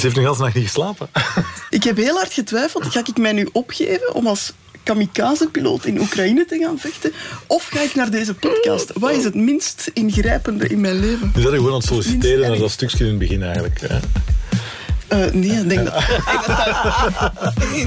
Ze heeft een hele nacht niet geslapen. Ik heb heel hard getwijfeld. Ga ik mij nu opgeven om als kamikaze-piloot in Oekraïne te gaan vechten? Of ga ik naar deze podcast? Wat is het minst ingrijpende in mijn leven? Nu dat je gewoon aan het solliciteren naar dat stukje in het begin eigenlijk. Hè? Uh, nee, ik denk dat...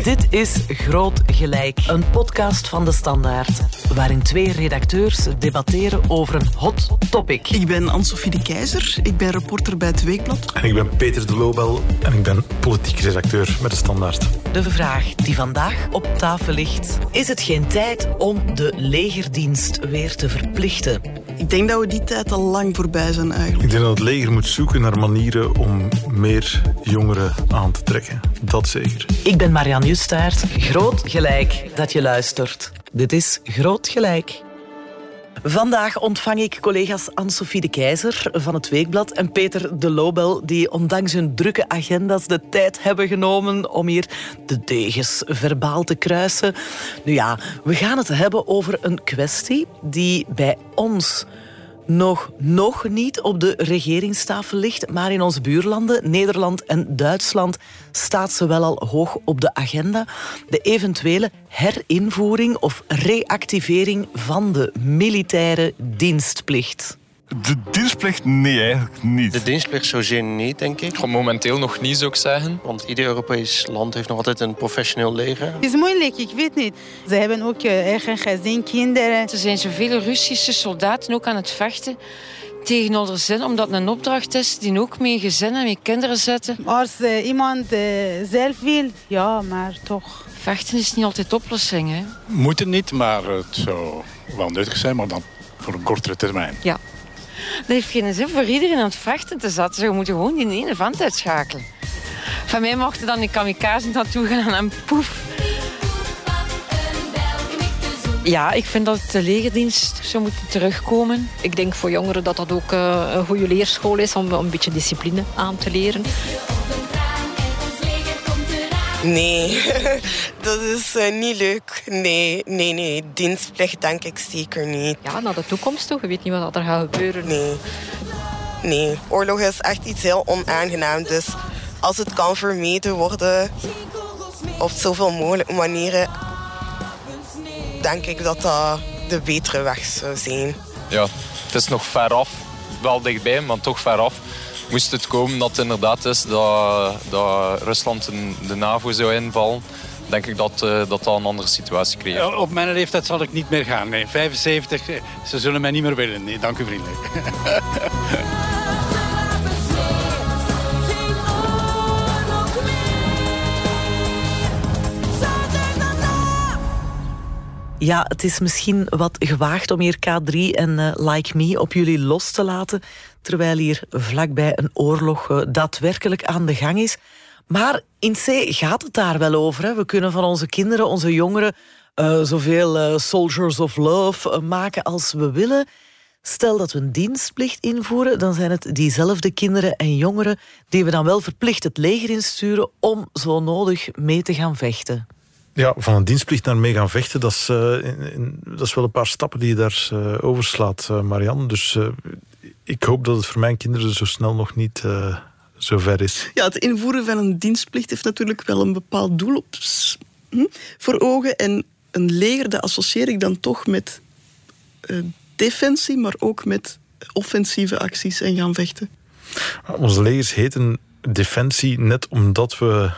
Dit is Groot Gelijk, een podcast van De Standaard. Waarin twee redacteurs debatteren over een hot topic. Ik ben Anne-Sophie de Keizer, ik ben reporter bij het Weekblad. En ik ben Peter de Lobel en ik ben politiek redacteur met De Standaard. De vraag die vandaag op tafel ligt. Is het geen tijd om de legerdienst weer te verplichten? Ik denk dat we die tijd al lang voorbij zijn eigenlijk. Ik denk dat het leger moet zoeken naar manieren om meer aan te trekken. Dat zeker. Ik ben Marianne Justaert. Groot gelijk dat je luistert. Dit is Groot Gelijk. Vandaag ontvang ik collega's Anne-Sophie de Keizer van het Weekblad en Peter de Lobel, die ondanks hun drukke agenda's de tijd hebben genomen om hier de degens verbaal te kruisen. Nu ja, we gaan het hebben over een kwestie die bij ons nog, nog niet op de regeringstafel ligt, maar in onze buurlanden, Nederland en Duitsland, staat ze wel al hoog op de agenda. De eventuele herinvoering of reactivering van de militaire dienstplicht. De dienstplicht? Nee, eigenlijk niet. De dienstplicht zozeer niet, denk ik. momenteel nog niet, zou ik zeggen. Want ieder Europees land heeft nog altijd een professioneel leger. Het is moeilijk, ik weet niet. Ze hebben ook eigen gezin, kinderen. Er zijn zoveel Russische soldaten ook aan het vechten tegen onze zin, omdat het een opdracht is die ook mee gezinnen en met kinderen zetten. Als uh, iemand uh, zelf wil, ja, maar toch. Vechten is niet altijd oplossing, hè? Moet het niet, maar het zou wel nuttig zijn, maar dan voor een kortere termijn. Ja. Dat heeft geen zin voor iedereen aan het vechten te zetten. we moeten gewoon die ene vent uitschakelen. Van mij mochten dan die kamikaze naartoe gaan en poef. Ja, ik vind dat de legerdienst zou moeten terugkomen. Ik denk voor jongeren dat dat ook eh, een goede leerschool is om een beetje discipline aan te leren. Nee, dat is uh, niet leuk. Nee, nee, nee. Dienstplicht denk ik zeker niet. Ja, naar de toekomst toe. Je weet niet wat er gaat gebeuren. Nee. Nee, oorlog is echt iets heel onaangenaam. Dus als het kan vermeden worden op zoveel mogelijke manieren, denk ik dat dat de betere weg zou zijn. Ja, het is nog ver af. Wel dichtbij, maar toch ver af moest het komen dat het inderdaad is dat, dat Rusland de NAVO zou invallen, denk ik dat, uh, dat dat een andere situatie creëert. Op mijn leeftijd zal ik niet meer gaan. Nee. 75, eh, ze zullen mij niet meer willen. Nee, dank u vriendelijk. Ja, het is misschien wat gewaagd om hier K3 en uh, Like Me op jullie los te laten, terwijl hier vlakbij een oorlog uh, daadwerkelijk aan de gang is. Maar in C gaat het daar wel over. Hè? We kunnen van onze kinderen, onze jongeren, uh, zoveel soldiers of love maken als we willen. Stel dat we een dienstplicht invoeren, dan zijn het diezelfde kinderen en jongeren die we dan wel verplicht het leger insturen om zo nodig mee te gaan vechten. Ja, van een dienstplicht naar mee gaan vechten, dat is, uh, in, dat is wel een paar stappen die je daar uh, overslaat, uh, Marianne. Dus ik hoop dat het voor mijn kinderen zo snel nog niet zo ver is. Ja, het invoeren van een dienstplicht heeft natuurlijk wel een bepaald doel op, hm, voor ogen. En een leger, dat associeer ik dan toch met defensie, maar ook met offensieve acties en gaan vechten. Onze legers heten defensie net omdat we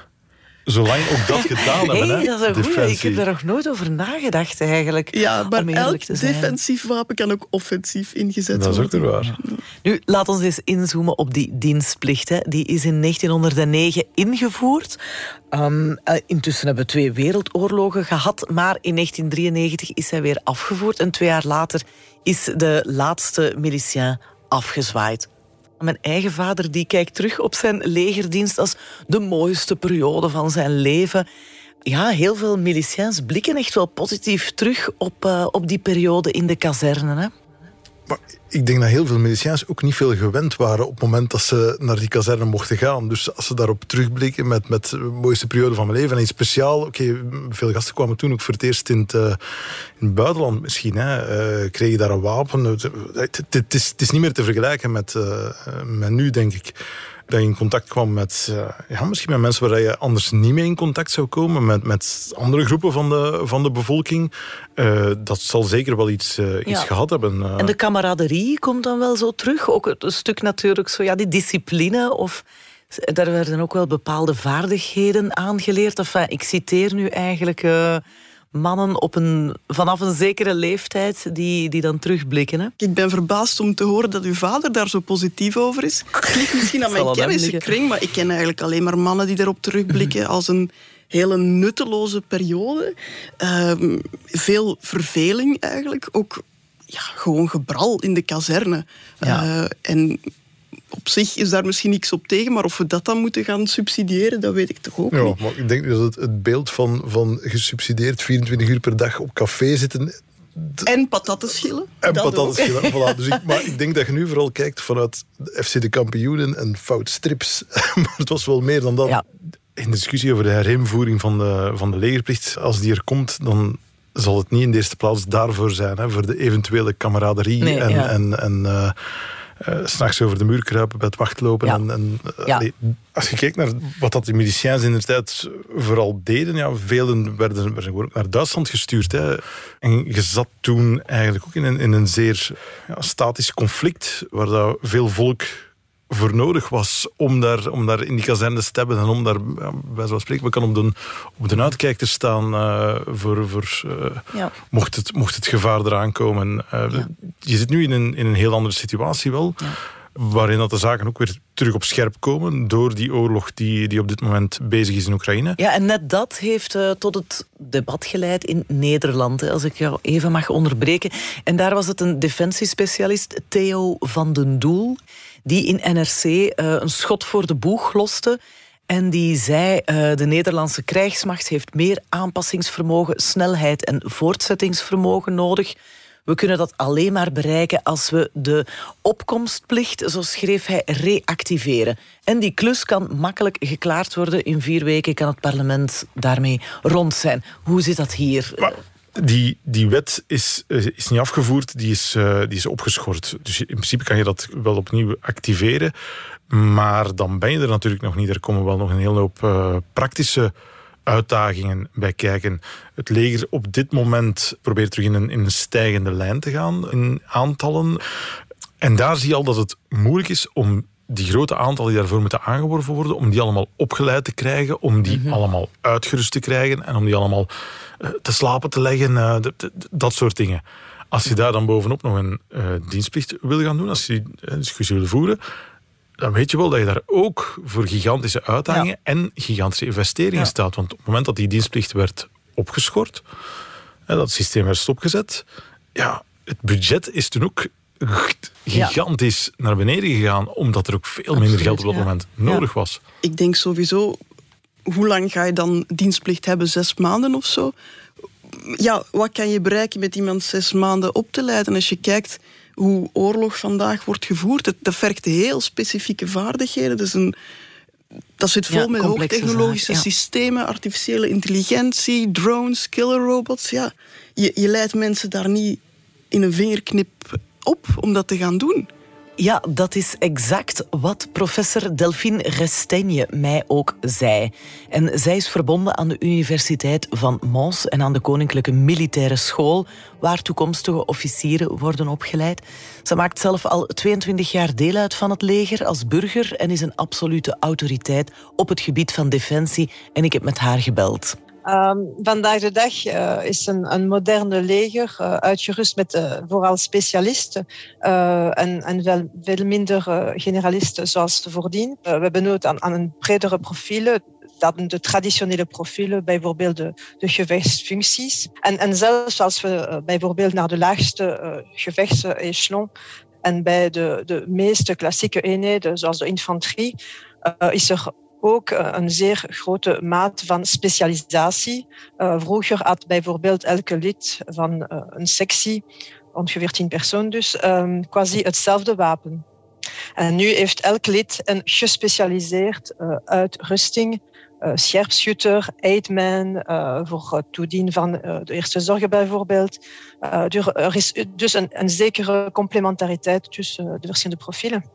Zolang ook dat gedaan hebben. Hey, dat is een goeie. Ik heb daar nog nooit over nagedacht eigenlijk. Ja, maar elk defensief wapen kan ook offensief ingezet worden. Dat is ook waar. Nu, laat ons eens inzoomen op die dienstplicht. Hè. Die is in 1909 ingevoerd. Um, intussen hebben we twee wereldoorlogen gehad, maar in 1993 is hij weer afgevoerd. En twee jaar later is de laatste milicien afgezwaaid. Mijn eigen vader die kijkt terug op zijn legerdienst als de mooiste periode van zijn leven. Ja, heel veel miliciëns blikken echt wel positief terug op, uh, op die periode in de kazerne. Hè? Maar ik denk dat heel veel miliciëns ook niet veel gewend waren op het moment dat ze naar die kazerne mochten gaan. Dus als ze daarop terugblikken met, met de mooiste periode van mijn leven. En in speciaal, oké, veel gasten kwamen toen ook voor het eerst in het, uh, in buitenland misschien. Hè, uh, kregen daar een wapen. Het, is, is niet meer te vergelijken met, uh, met nu, denk ik. Dat je in contact kwam met, uh, ja, misschien met mensen waar je anders niet mee in contact zou komen, met, met andere groepen van de, van de bevolking. Uh, dat zal zeker wel iets, uh, iets Ja. gehad hebben. En de kameraderie komt dan wel zo terug. Ook het- een stuk natuurlijk zo, ja, die discipline. Of, daar werden ook wel bepaalde vaardigheden aangeleerd. Enfin, ik citeer nu eigenlijk eh, mannen op een, vanaf een zekere leeftijd die, die dan terugblikken. Hè. Ik ben verbaasd om te horen dat uw vader daar zo positief over is. Klinkt misschien aan mijn kennissenkring, maar ik ken eigenlijk alleen maar mannen die daarop terugblikken als een hele nutteloze periode. Ehm, veel verveling eigenlijk. Ook ja, gewoon gebral in de kazerne. Ja. Eh, en op zich is daar misschien niks op tegen, maar of we dat dan moeten gaan subsidiëren, dat weet ik toch ook Ja, niet. maar ik denk dat het, het beeld van, van gesubsidieerd 24 uur per dag op café zitten En patatten schillen. en dat patatten ook. schillen. Voilà, dus ik, maar ik denk dat je nu vooral kijkt vanuit de FC de kampioenen en fout strips. maar het was wel meer dan dat. In de discussie over de herinvoering van de, van de legerplicht, als die er komt, dan zal het niet in de eerste plaats daarvoor zijn. Hè, voor de eventuele kameraderie Nee, en, ja. en, en eh, eh, s'nachts over de muur kruipen bij het wachtlopen. En, en, eh, Ja. als je kijkt naar wat dat de miliciëns in de tijd vooral deden, ja, velen werden, werden ook naar Duitsland gestuurd. Hè. En je zat toen eigenlijk ook in een, in een zeer ja, statisch conflict, waar dat veel volk voor nodig was om daar, om daar in die kazernes te hebben en om daar, bij zo'n spreken, we kan op de, op de uitkijk te staan eh, voor, voor eh, Ja. mocht, het, mocht het gevaar eraan komen. Eh, Je zit nu in een, in een heel andere situatie wel, waarin dat de zaken ook weer terug op scherp komen door die oorlog die, die op dit moment bezig is in Oekraïne. Ja, en net dat heeft tot het debat geleid in Nederland, hè, als ik jou even mag onderbreken. En daar was het een defensiespecialist, Theo van den Doel, die in NRC eh, een schot voor de boeg loste. En die zei, eh, de Nederlandse krijgsmacht heeft meer aanpassingsvermogen, snelheid en voortzettingsvermogen nodig. We kunnen dat alleen maar bereiken als we de opkomstplicht, zo schreef hij, reactiveren. En die klus kan makkelijk geklaard worden. In vier weken kan het parlement daarmee rond zijn. Hoe zit dat hier? Die, die wet is, eh, is niet afgevoerd, die is, eh, die is opgeschort. Dus in principe kan je dat wel opnieuw activeren. Maar dan ben je er natuurlijk nog niet. Er komen wel nog een hele hoop eh, praktische uitdagingen bij kijken. Het leger op dit moment probeert terug in een, in een stijgende lijn te gaan in aantallen. En daar zie je al dat het moeilijk is om die grote aantallen die daarvoor moeten aangeworven worden, om die allemaal opgeleid te krijgen, om die allemaal uitgerust te krijgen en om die allemaal eh, te slapen te leggen, eh, dat soort dingen. Als je daar dan bovenop nog een eh, dienstplicht wil gaan doen, als je die eh, discussie wil voeren, dan weet je wel dat je daar ook voor gigantische uitdagingen en gigantische investeringen Ja. staat. Want op het moment dat die dienstplicht werd opgeschort, hè, dat systeem werd stopgezet, ja, het budget is toen ook gigantisch naar beneden gegaan, omdat er ook veel minder geld op dat ja. moment nodig was. Ik denk sowieso, hoe lang ga je dan dienstplicht hebben? Zes maanden of zo? Ja, wat kan je bereiken met iemand zes maanden op te leiden? Als je kijkt hoe oorlog vandaag wordt gevoerd, het, dat vergt heel specifieke vaardigheden. Dat, is een, dat zit vol Ja, met complexe hoogtechnologische zaak, ja. systemen, artificiële intelligentie, drones, killer robots. Ja, je, je leidt mensen daar niet in een vingerknip op om dat te gaan doen. Ja, dat is exact wat professor Delphine Resteigne mij ook zei. En zij is verbonden aan de Universiteit van Mons en aan de Koninklijke Militaire School, waar toekomstige officieren worden opgeleid. Ze maakt zelf al 22 jaar deel uit van het leger als burger en is een absolute autoriteit op het gebied van defensie. En ik heb met haar gebeld. Ehm, vandaag de dag eh, is een, een moderne leger eh, uitgerust met eh, vooral specialisten en, en wel veel minder generalisten zoals voordien. We hebben nood aan, aan een bredere profielen dan de traditionele profielen, bijvoorbeeld de, de gevechtsfuncties. En, en zelfs als we bijvoorbeeld naar de laagste uh, gevechtsechelon en bij de, de meeste klassieke eenheden, zoals de infanterie, uh, is er ook een zeer grote maat van specialisatie. Uh, vroeger had bijvoorbeeld elke lid van uh, een sectie, ongeveer tien personen dus, um, quasi hetzelfde wapen. En nu heeft elk lid een gespecialiseerd uitrusting. Scherpschutter, aidman, voor het toedienen van de eerste zorgen bijvoorbeeld. er is dus een, een zekere complementariteit tussen de verschillende profielen.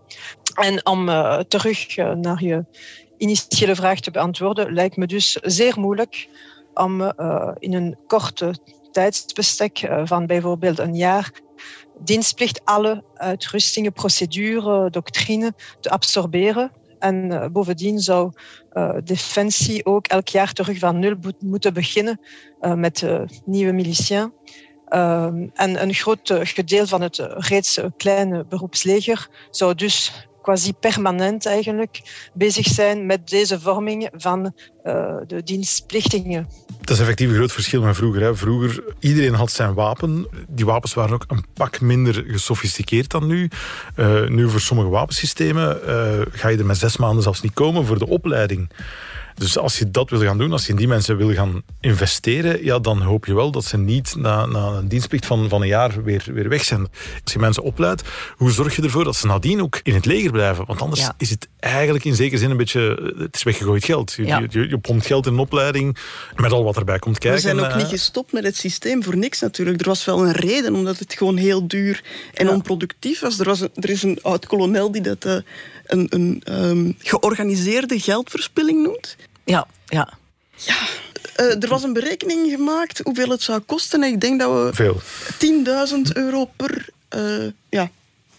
En om terug naar je initiële vraag te beantwoorden, lijkt me dus zeer moeilijk om in een korte tijdsbestek van bijvoorbeeld een jaar dienstplicht alle uitrustingen, procedure, doctrine te absorberen. En uh, bovendien zou Defensie ook elk jaar terug van nul moeten beginnen met nieuwe miliciën. en een groot gedeelte van het reeds kleine beroepsleger zou dus quasi permanent eigenlijk bezig zijn met deze vorming van uh, de dienstplichtingen. Dat is effectief een groot verschil met vroeger. Hè. Vroeger, iedereen had zijn wapen. Die wapens waren ook een pak minder gesofisticeerd dan nu. Uh, nu voor sommige wapensystemen uh, ga je er met zes maanden zelfs niet komen voor de opleiding. Dus als je dat wil gaan doen, als je in die mensen wil gaan investeren, ja, dan hoop je wel dat ze niet na, na een dienstplicht van, van een jaar weer, weer weg zijn. Als je mensen opleidt, hoe zorg je ervoor dat ze nadien ook in het leger blijven? Want anders is het eigenlijk in zekere zin een beetje, het is weggegooid geld. Je, ja. je, je, pompt geld in een opleiding met al wat erbij komt kijken. We zijn ook niet gestopt met het systeem voor niks natuurlijk. Er was wel een reden, omdat het gewoon heel duur en onproductief was. Er, was een, er is een oud-kolonel die dat uh, een, een um, georganiseerde geldverspilling noemt. Ja, ja. Ja, uh, er was een berekening gemaakt hoeveel het zou kosten. En ik denk dat we... Veel. 10.000 euro per... Uh, ja,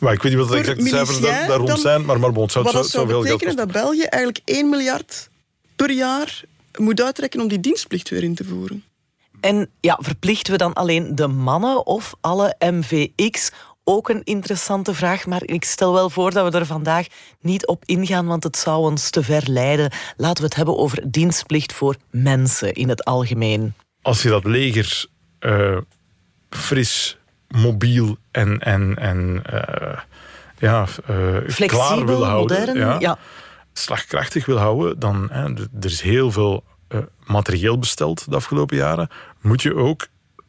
maar ik weet niet wat de exacte cijfers daar, daar rond zijn, maar, maar bon, het zou, wat dat zou, zou betekenen dat België eigenlijk 1 miljard per jaar moet uittrekken om die dienstplicht weer in te voeren. En ja, verplichten we dan alleen de mannen of alle MVX ook een interessante vraag, maar ik stel wel voor dat we er vandaag niet op ingaan, want het zou ons te ver leiden. Laten we het hebben over dienstplicht voor mensen in het algemeen. Als je dat leger uh, fris, mobiel en, en, en uh, ja, uh, klaar wil houden, modern, ja, ja. slagkrachtig wil houden, dan hè, er is heel veel materieel besteld de afgelopen jaren. Moet je ook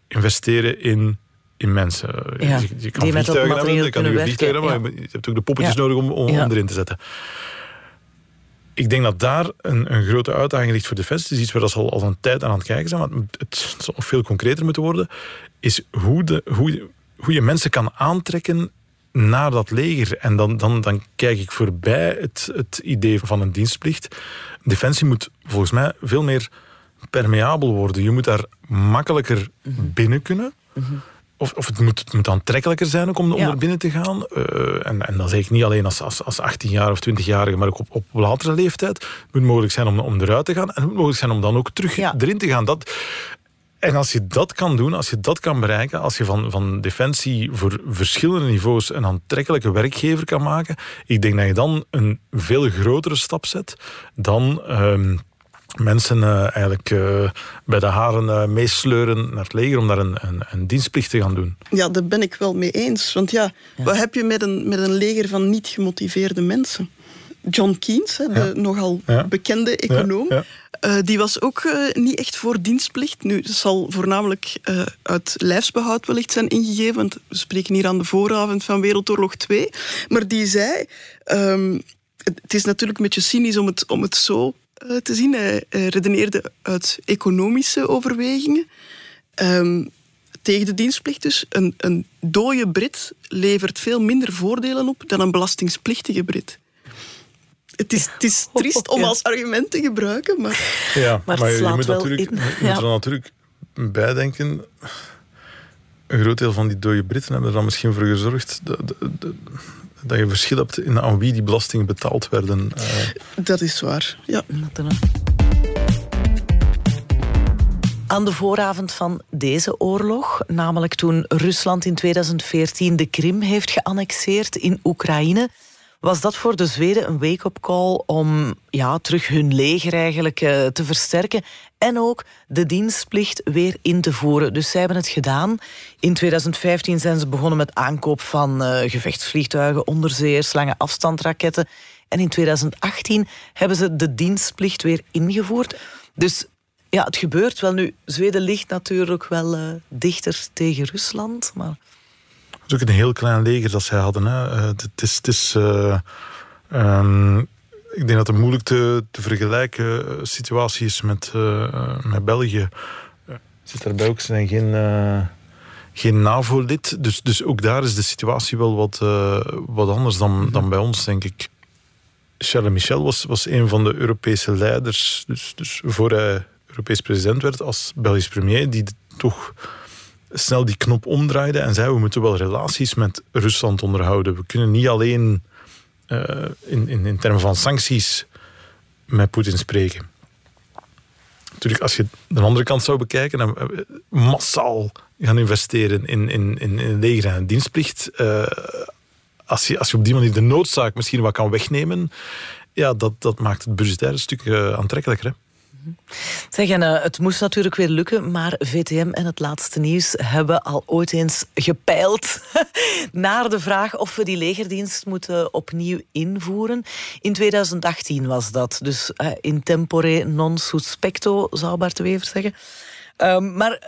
investeren in in mensen. Ja, je, je kan vliegtuigen hebben, je kan nu vliegtuigen hebben, maar je hebt ook de poppetjes nodig om, om, om, erin te zetten. Ik denk dat daar een, een grote uitdaging ligt voor Defensie. Het is iets waar ze al, al een tijd aan het kijken zijn, maar het, zal nog veel concreter moeten worden. Is hoe, de, hoe, hoe je mensen kan aantrekken naar dat leger. En dan, dan, dan kijk ik voorbij het, het idee van een dienstplicht. Defensie moet volgens mij veel meer permeabel worden. Je moet daar makkelijker mhm. binnen kunnen. Mm -hmm of, of het, moet, het moet aantrekkelijker zijn ook om, om er binnen te gaan. Uh, en, en dat zeg ik niet alleen als, als, als 18 jaar of 20-jarige, maar ook op, op latere leeftijd. Het moet mogelijk zijn om, om eruit te gaan. En het moet mogelijk zijn om dan ook terug erin te gaan. Dat, en als je dat kan doen, als je dat kan bereiken, als je van, van defensie voor verschillende niveaus een aantrekkelijke werkgever kan maken, ik denk dat je dan een veel grotere stap zet dan... Uh, mensen uh, eigenlijk uh, bij de haren uh, meesleuren naar het leger om daar een, een, een, dienstplicht te gaan doen. Ja, daar ben ik wel mee eens. Want ja, ja. wat heb je met een, met een leger van niet gemotiveerde mensen? John Keynes, de ja. nogal ja. bekende econoom, die was ook niet echt voor dienstplicht. Nu, het zal voornamelijk uit lijfsbehoud wellicht zijn ingegeven, want we spreken hier aan de vooravond van Wereldoorlog 2. Maar die zei, um, het is natuurlijk een beetje cynisch om het, om het zo eh, te zien. Hij redeneerde uit economische overwegingen. Um, tegen de dienstplicht dus. Een, een dode Brit levert veel minder voordelen op dan een belastingsplichtige Brit. Het is, het is triest om als argument te gebruiken, maar... Ja, maar, maar je, moet, natuurlijk, je moet er natuurlijk bij denken... Een groot deel van die dode Britten hebben er dan misschien voor gezorgd... De, de, de, dat je verschil hebt in aan wie die belastingen betaald werden. Uh. Dat is waar, ja. Aan de vooravond van deze oorlog, namelijk toen Rusland in 2014 de Krim heeft geannexeerd in Oekraïne, was dat voor de Zweden een wake-up call om ja, terug hun leger eigenlijk uh, te versterken en ook de dienstplicht weer in te voeren. Dus zij hebben het gedaan. In 2015 zijn ze begonnen met aankoop van uh, gevechtsvliegtuigen, onderzeeërs, lange afstandraketten. En in 2018 hebben ze de dienstplicht weer ingevoerd. Dus ja, het gebeurt wel nu. Zweden ligt natuurlijk wel uh, dichter tegen Rusland, maar... is ook een heel klein leger dat zij hadden. Hè. Eh, het is... Het is eh, ehm, ik denk dat het moeilijk te, te vergelijken eh, situatie is met, met België. Zit daarbij ook, ze zijn geen, geen NAVO-lid. Dus, dus ook daar is de situatie wel wat, uh, wat anders dan, dan bij ons, denk ik. Charles Michel was, was een van de Europese leiders, dus, dus voor hij Europees president werd als Belgisch premier, die toch snel die knop omdraaide en zei: we moeten wel relaties met Rusland onderhouden. We kunnen niet alleen uh, in, in, in termen van sancties met Poetin spreken. Natuurlijk, als je de andere kant zou bekijken, dan massaal gaan investeren in, in, in, leger en dienstplicht. Uh, als, je, als je op die manier de noodzaak misschien wat kan wegnemen, ja, dat, dat maakt het budgetair een stuk aantrekkelijker. Hè? Zeg, het moest natuurlijk weer lukken, maar VTM en het laatste nieuws hebben al ooit eens gepeild naar de vraag of we die legerdienst moeten opnieuw invoeren. In 2018 was dat, dus uh, in tempore non suspecto, zou Bart de Wever zeggen. Uh, maar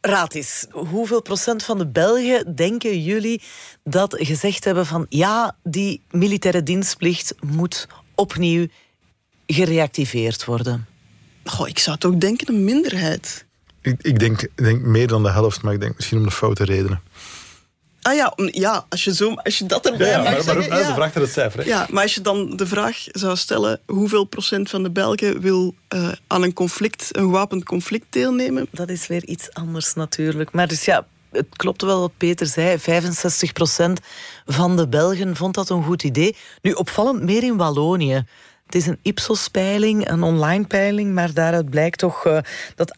raad eens, hoeveel procent van de Belgen denken jullie dat gezegd hebben van ja, die militaire dienstplicht moet opnieuw gereactiveerd worden? Goh, ik zou toch denken een minderheid. Ik, ik denk, denk meer dan de helft, maar ik denk misschien om de foute redenen. Ah ja, ja als, je zo, als je dat erbij ja, mag maar, zeggen. Maar, ja. vraag naar het cijfer. Hè? Ja, maar als je dan de vraag zou stellen... hoeveel procent van de Belgen wil uh, aan een conflict, een gewapend conflict deelnemen? Dat is weer iets anders natuurlijk. Maar dus ja, het klopte wel wat Peter zei. 65 procent van de Belgen vond dat een goed idee. Nu, opvallend meer in Wallonië. Het is een Ipsos-peiling, een online peiling, maar daaruit blijkt toch uh, dat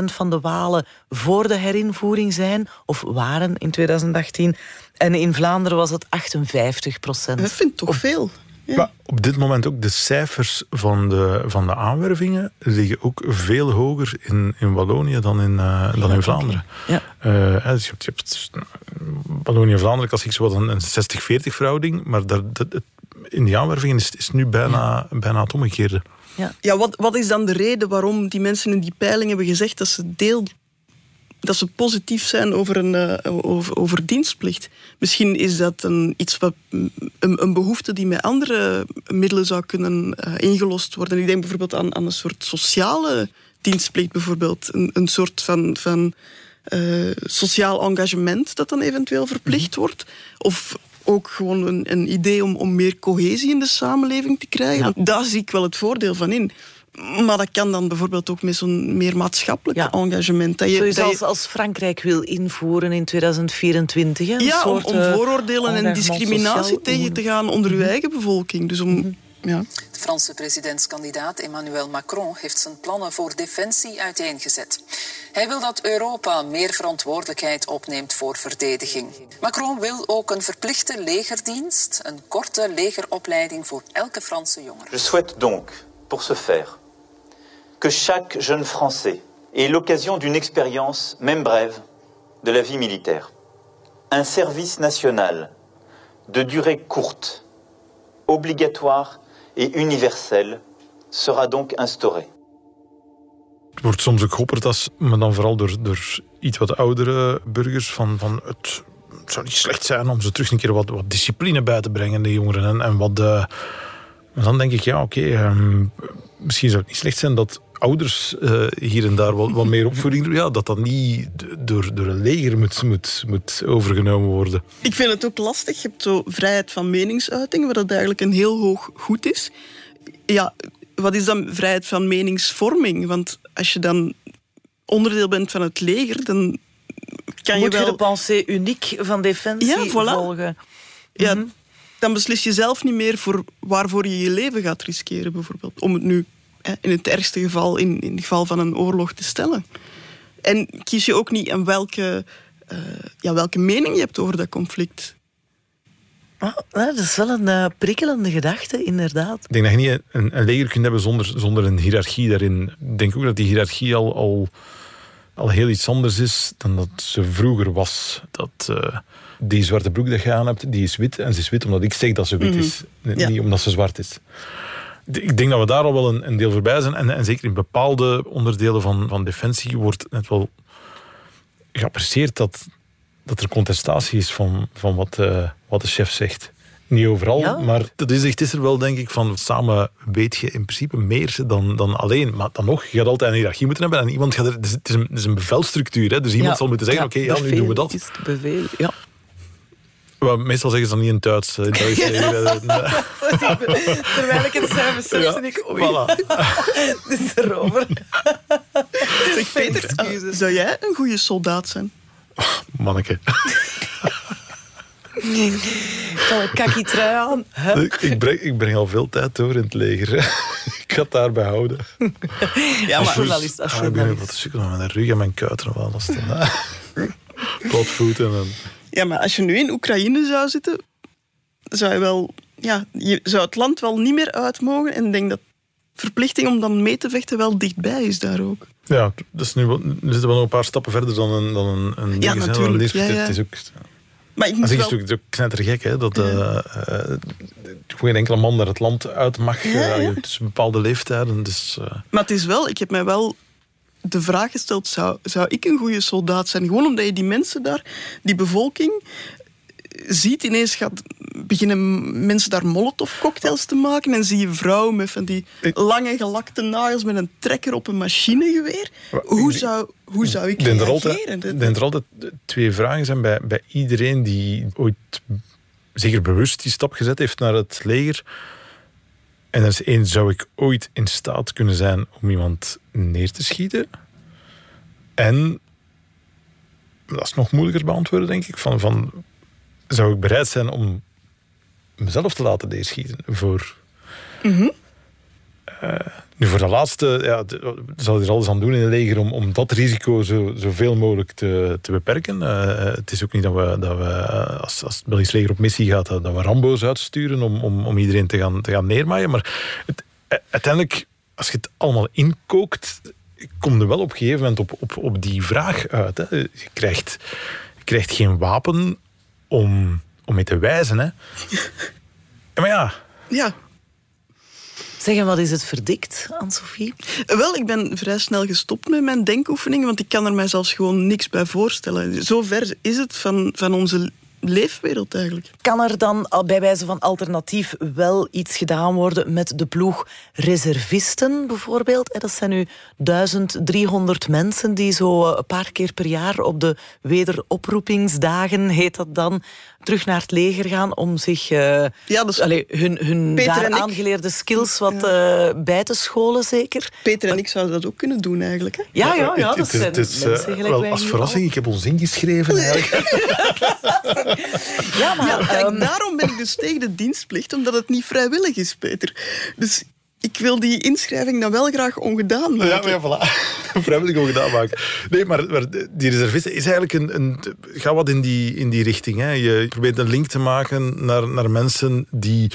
78% van de Walen voor de herinvoering zijn, of waren in 2018. En in Vlaanderen was het 58%. Dat vind ik toch veel. Ja. Maar op dit moment ook de cijfers van de, van de aanwervingen liggen ook veel hoger in, in Wallonië dan in, uh, dan in Vlaanderen. Ja. Uh, dus je hebt, je hebt Wallonië en Vlaanderen, als ik zo wat een, een 60-40 verhouding, maar dat, dat, in die aanwervingen is, is nu bijna, ja. bijna het omgekeerde. Ja, ja wat, wat is dan de reden waarom die mensen in die peiling hebben gezegd dat ze deel dat ze positief zijn over, een, uh, over, over, dienstplicht. Misschien is dat een, iets wat, een, een, behoefte die met andere middelen zou kunnen uh, ingelost worden. Ik denk bijvoorbeeld aan, aan een soort sociale dienstplicht, bijvoorbeeld. Een, een soort van, van uh, sociaal engagement dat dan eventueel verplicht wordt. Of ook gewoon een, een idee om, om meer cohesie in de samenleving te krijgen. Ja. Daar zie ik wel het voordeel van in. Maar dat kan dan bijvoorbeeld ook met zo'n meer maatschappelijk ja. engagement. Dat je, Zoals dat als, als Frankrijk wil invoeren in 2024. Hè? Ja, soort, om, om vooroordelen en discriminatie sociaal... tegen te gaan onder uw mm -hmm. eigen bevolking. Dus om... Mm -hmm. Ja. De Franse presidentskandidaat Emmanuel Macron heeft zijn plannen voor defensie uiteengezet. Hij wil dat Europa meer verantwoordelijkheid opneemt voor verdediging. Macron wil ook een verplichte legerdienst, een korte legeropleiding voor elke Franse jongere. Je souhaite donc, pour ce faire, que chaque jeune Français ait l'occasion d'une expérience, même brève, de la vie militaire. Un service national de durée courte, obligatoire et universel sera donc instauré. Het wordt soms ook geopperd als, maar dan vooral door, door iets wat oudere burgers, van, van het, het zou niet slecht zijn om ze terug een keer wat, wat discipline bij te brengen, de jongeren. En, en wat, uh, dan denk ik, ja, oké, um, misschien zou het niet slecht zijn dat ouders uh, hier en daar wat, wat meer opvoeding doen. Ja, dat dat niet door, door een leger moet, moet, moet overgenomen worden. Ik vind het ook lastig. Je hebt zo vrijheid van meningsuiting, wat dat eigenlijk een heel hoog goed is. Ja, wat is dan vrijheid van meningsvorming? Want als je dan onderdeel bent van het leger, dan kan Moet je wel... je de pensée uniek van defensie ja, voilà. volgen. Ja, mm -hmm. dan beslis je zelf niet meer voor waarvoor je je leven gaat riskeren, bijvoorbeeld. Om het nu in het ergste geval, in, in het geval van een oorlog, te stellen. En kies je ook niet aan welke, uh, ja, welke mening je hebt over dat conflict. Oh, dat is wel een uh, prikkelende gedachte, inderdaad. Ik denk dat je niet een, een leger kunt hebben zonder, zonder een hiërarchie daarin. Ik denk ook dat die hiërarchie al, al, al heel iets anders is dan dat ze vroeger was. Dat uh, die zwarte broek dat je aan hebt, die is wit. En ze is wit omdat ik zeg dat ze wit is. Mm -hmm. Niet ja. omdat ze zwart is. Ik denk dat we daar al wel een, een deel voorbij zijn. En, en, zeker in bepaalde onderdelen van, van defensie wordt net wel geapprecieerd dat dat er contestatie is van, van wat, uh, wat de chef zegt. Niet overal, Ja. maar dat inzicht is er wel, denk ik, van samen weet je in principe meer dan, dan alleen. Maar dan nog, je gaat altijd een hiërarchie moeten hebben en iemand gaat er, het, is, is een, het is een bevelstructuur, hè, dus iemand Ja. zal moeten zeggen, Ja, oké, ja, nu bevel doen we dat. is te bevelen, Ja. Wel, meestal zeggen ze dat niet in het Duits. in Duits eh, Terwijl ik het zei, besefte Ja, ik... Oei, voilà. het is erover. Zeg, Peter, zou jij een goede soldaat zijn? Manneke. Ik had een kakkie trui aan. Hup. Ik, ik, breng, ik breng al veel tijd door in het leger. ik ga het daarbij houden. Ja, maar journalist, als Ah, ik ben journalist. wat te sukkelen met mijn rug en mijn kuiten en alles. Platvoeten en... Ja, maar als je nu in Oekraïne zou zitten, zou je wel... Ja, je zou het land wel niet meer uit mogen. En ik denk dat verplichting om dan mee te vechten wel dichtbij is daar ook. Ja, dat is nu, nu zitten we nog een paar stappen verder dan een, dan een, een ding, hè, natuurlijk. Ja, ja. Het is ook... Maar ik moet is wel... ook knettergek, hè, dat eh, eh, geen enkele man naar het land uit mag. Ja, eh, ja. tussen bepaalde leeftijden. Dus, Maar het is wel, ik heb mij wel de vraag gesteld, zou, zou ik een goede soldaat zijn? Gewoon omdat je die mensen daar, die bevolking, ziet ineens gaat beginnen mensen daar cocktails te maken en zie je vrouwen met van die lange gelakte nagels met een trekker op een machinegeweer. Hoe zou, hoe zou ik denk er reageren? ik Dat- denk er altijd twee vragen zijn bij, bij iedereen die ooit zeker bewust die stap gezet heeft naar het leger. En dat is één, zou ik ooit in staat kunnen zijn om iemand neer te schieten? En, dat is nog moeilijker beantwoorden, denk ik, van, van zou ik bereid zijn om mezelf te laten neerschieten voor... Eh, nu, voor de laatste, ja, zal er alles aan doen in het leger om, om dat risico zo, zoveel mogelijk te, te beperken. Eh, het is ook niet dat we, dat we eh, als, als het Belgisch leger op missie gaat, dat, dat we Rambo's uitsturen om, om, om iedereen te gaan, te gaan neermaaien. Maar het, eh, uiteindelijk, als je het allemaal inkookt, kom je wel op een gegeven moment op, op, op die vraag uit. Hè. Je, krijgt, je krijgt geen wapen om, om mee te wijzen. Hè. Maar ja, Ja, Zeg, en wat is het verdikt, Anne-Sophie? Wel, ik ben vrij snel gestopt met mijn denkoefeningen, want ik kan er mij zelfs gewoon niks bij voorstellen. Zo ver is het van, van onze leefwereld eigenlijk. Kan er dan bij wijze van alternatief wel iets gedaan worden met de ploeg reservisten bijvoorbeeld? Eh, Dat zijn nu 1300 mensen die zo eh, een paar keer per jaar op de wederoproepingsdagen, heet dat dan, terug naar het leger gaan om zich eh, Ja, dus allee, hun, hun daar ik- aangeleerde skills wat eh, bij te scholen zeker. Peter en ik zouden dat ook kunnen doen eigenlijk. Hè? Ja, ja, ja. Dat het is, zijn gelijk wel, als verrassing, ik heb ons ingeschreven eigenlijk. Ja, maar Ja, kijk, ehm, daarom ben ik dus tegen de dienstplicht, omdat het niet vrijwillig is, Peter. Dus ik wil die inschrijving dan wel graag ongedaan maken. Ja, maar ja, voilà. Vrijwillig ook gedaan maken. Nee, maar, maar die reservisten is eigenlijk een... een ga wat in die, in die richting. Hè. Je probeert een link te maken naar, naar mensen die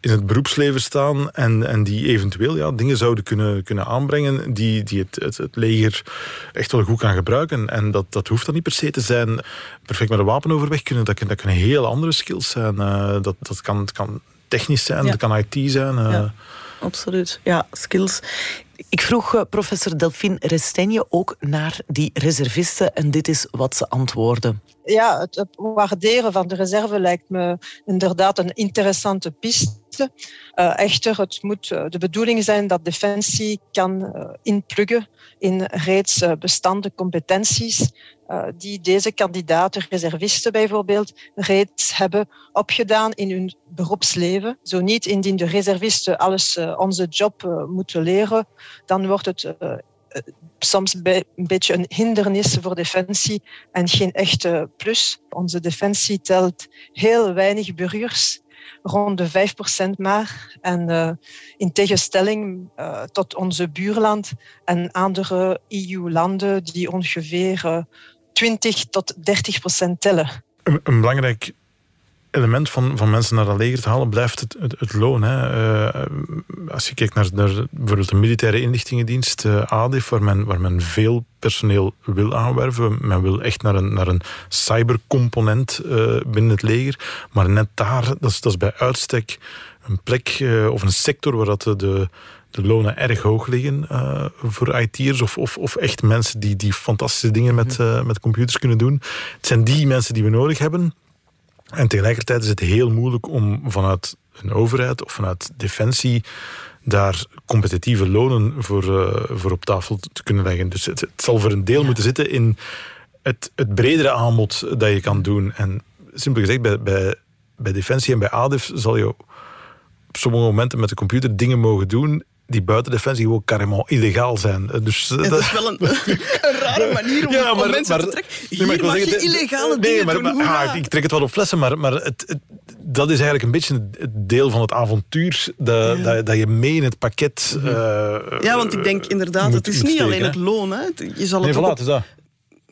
in het beroepsleven staan en, en die eventueel ja, dingen zouden kunnen, kunnen aanbrengen die, die het, het, het leger echt wel goed kan gebruiken. En dat, dat hoeft dan niet per se te zijn perfect met een wapen overweg kunnen. Dat, kan- dat kunnen heel andere skills zijn. Eh, dat, dat kan, technisch zijn, Ja. dat kan IT zijn. eh. Ja. Absoluut, ja, skills. Ik vroeg eh, professor Delphine Restenje ook naar die reservisten en dit is wat ze antwoordde. Ja, het, waarderen van de reserve lijkt me inderdaad een interessante piste. Eh, echter, het moet eh, de bedoeling zijn dat Defensie kan eh, inpluggen in reeds bestaande competenties die deze kandidaten, reservisten bijvoorbeeld, reeds hebben opgedaan in hun beroepsleven. Zo niet indien de reservisten alles onze job moeten leren, dan wordt het soms bij- een beetje een hindernis voor defensie en geen echte plus. Onze defensie telt heel weinig burgers, rond de 5% maar. En eh, in tegenstelling eh, tot onze buurland en andere EU-landen die ongeveer eh, 20 tot 30% tellen. Een, een belangrijk element van, van mensen naar dat leger te halen blijft het, het, het loon. Hè. Eh, als je kijkt naar, naar bijvoorbeeld de militaire inlichtingendienst, eh ADIF, waar men, waar men veel personeel wil aanwerven. Men wil echt naar een, naar een cybercomponent eh, binnen het leger. Maar net daar, dat is, dat is bij uitstek een plek of een sector waar dat de, de, de lonen erg hoog liggen uh, voor IT'ers of, of, of, echt mensen die, die fantastische dingen met, uh, met computers kunnen doen. Het zijn die mensen die we nodig hebben. En tegelijkertijd is het heel moeilijk om vanuit een overheid of vanuit defensie daar competitieve lonen voor, uh, voor op tafel te kunnen leggen. Dus het, het zal voor een deel ja. moeten zitten in het, het bredere aanbod dat je kan doen. En simpel gezegd, bij, bij, bij Defensie en bij ADIF zal je op sommige momenten met de computer dingen mogen doen die buiten defensie gewoon carrément illegaal zijn. Dus, ja, dat is wel een, een rare manier om, ja, maar, om mensen maar, te trekken. Hier nee, mag je illegale nee, dingen maar, doen. Maar, ik trek het wel op flessen, maar, maar het, het, dat is eigenlijk een beetje het deel van het avontuur dat, ja. dat, dat, je mee in het pakket uh, Ja, want ik denk inderdaad, moet, het is niet alleen het loon. Hè. Je zal het nee, ook voilà,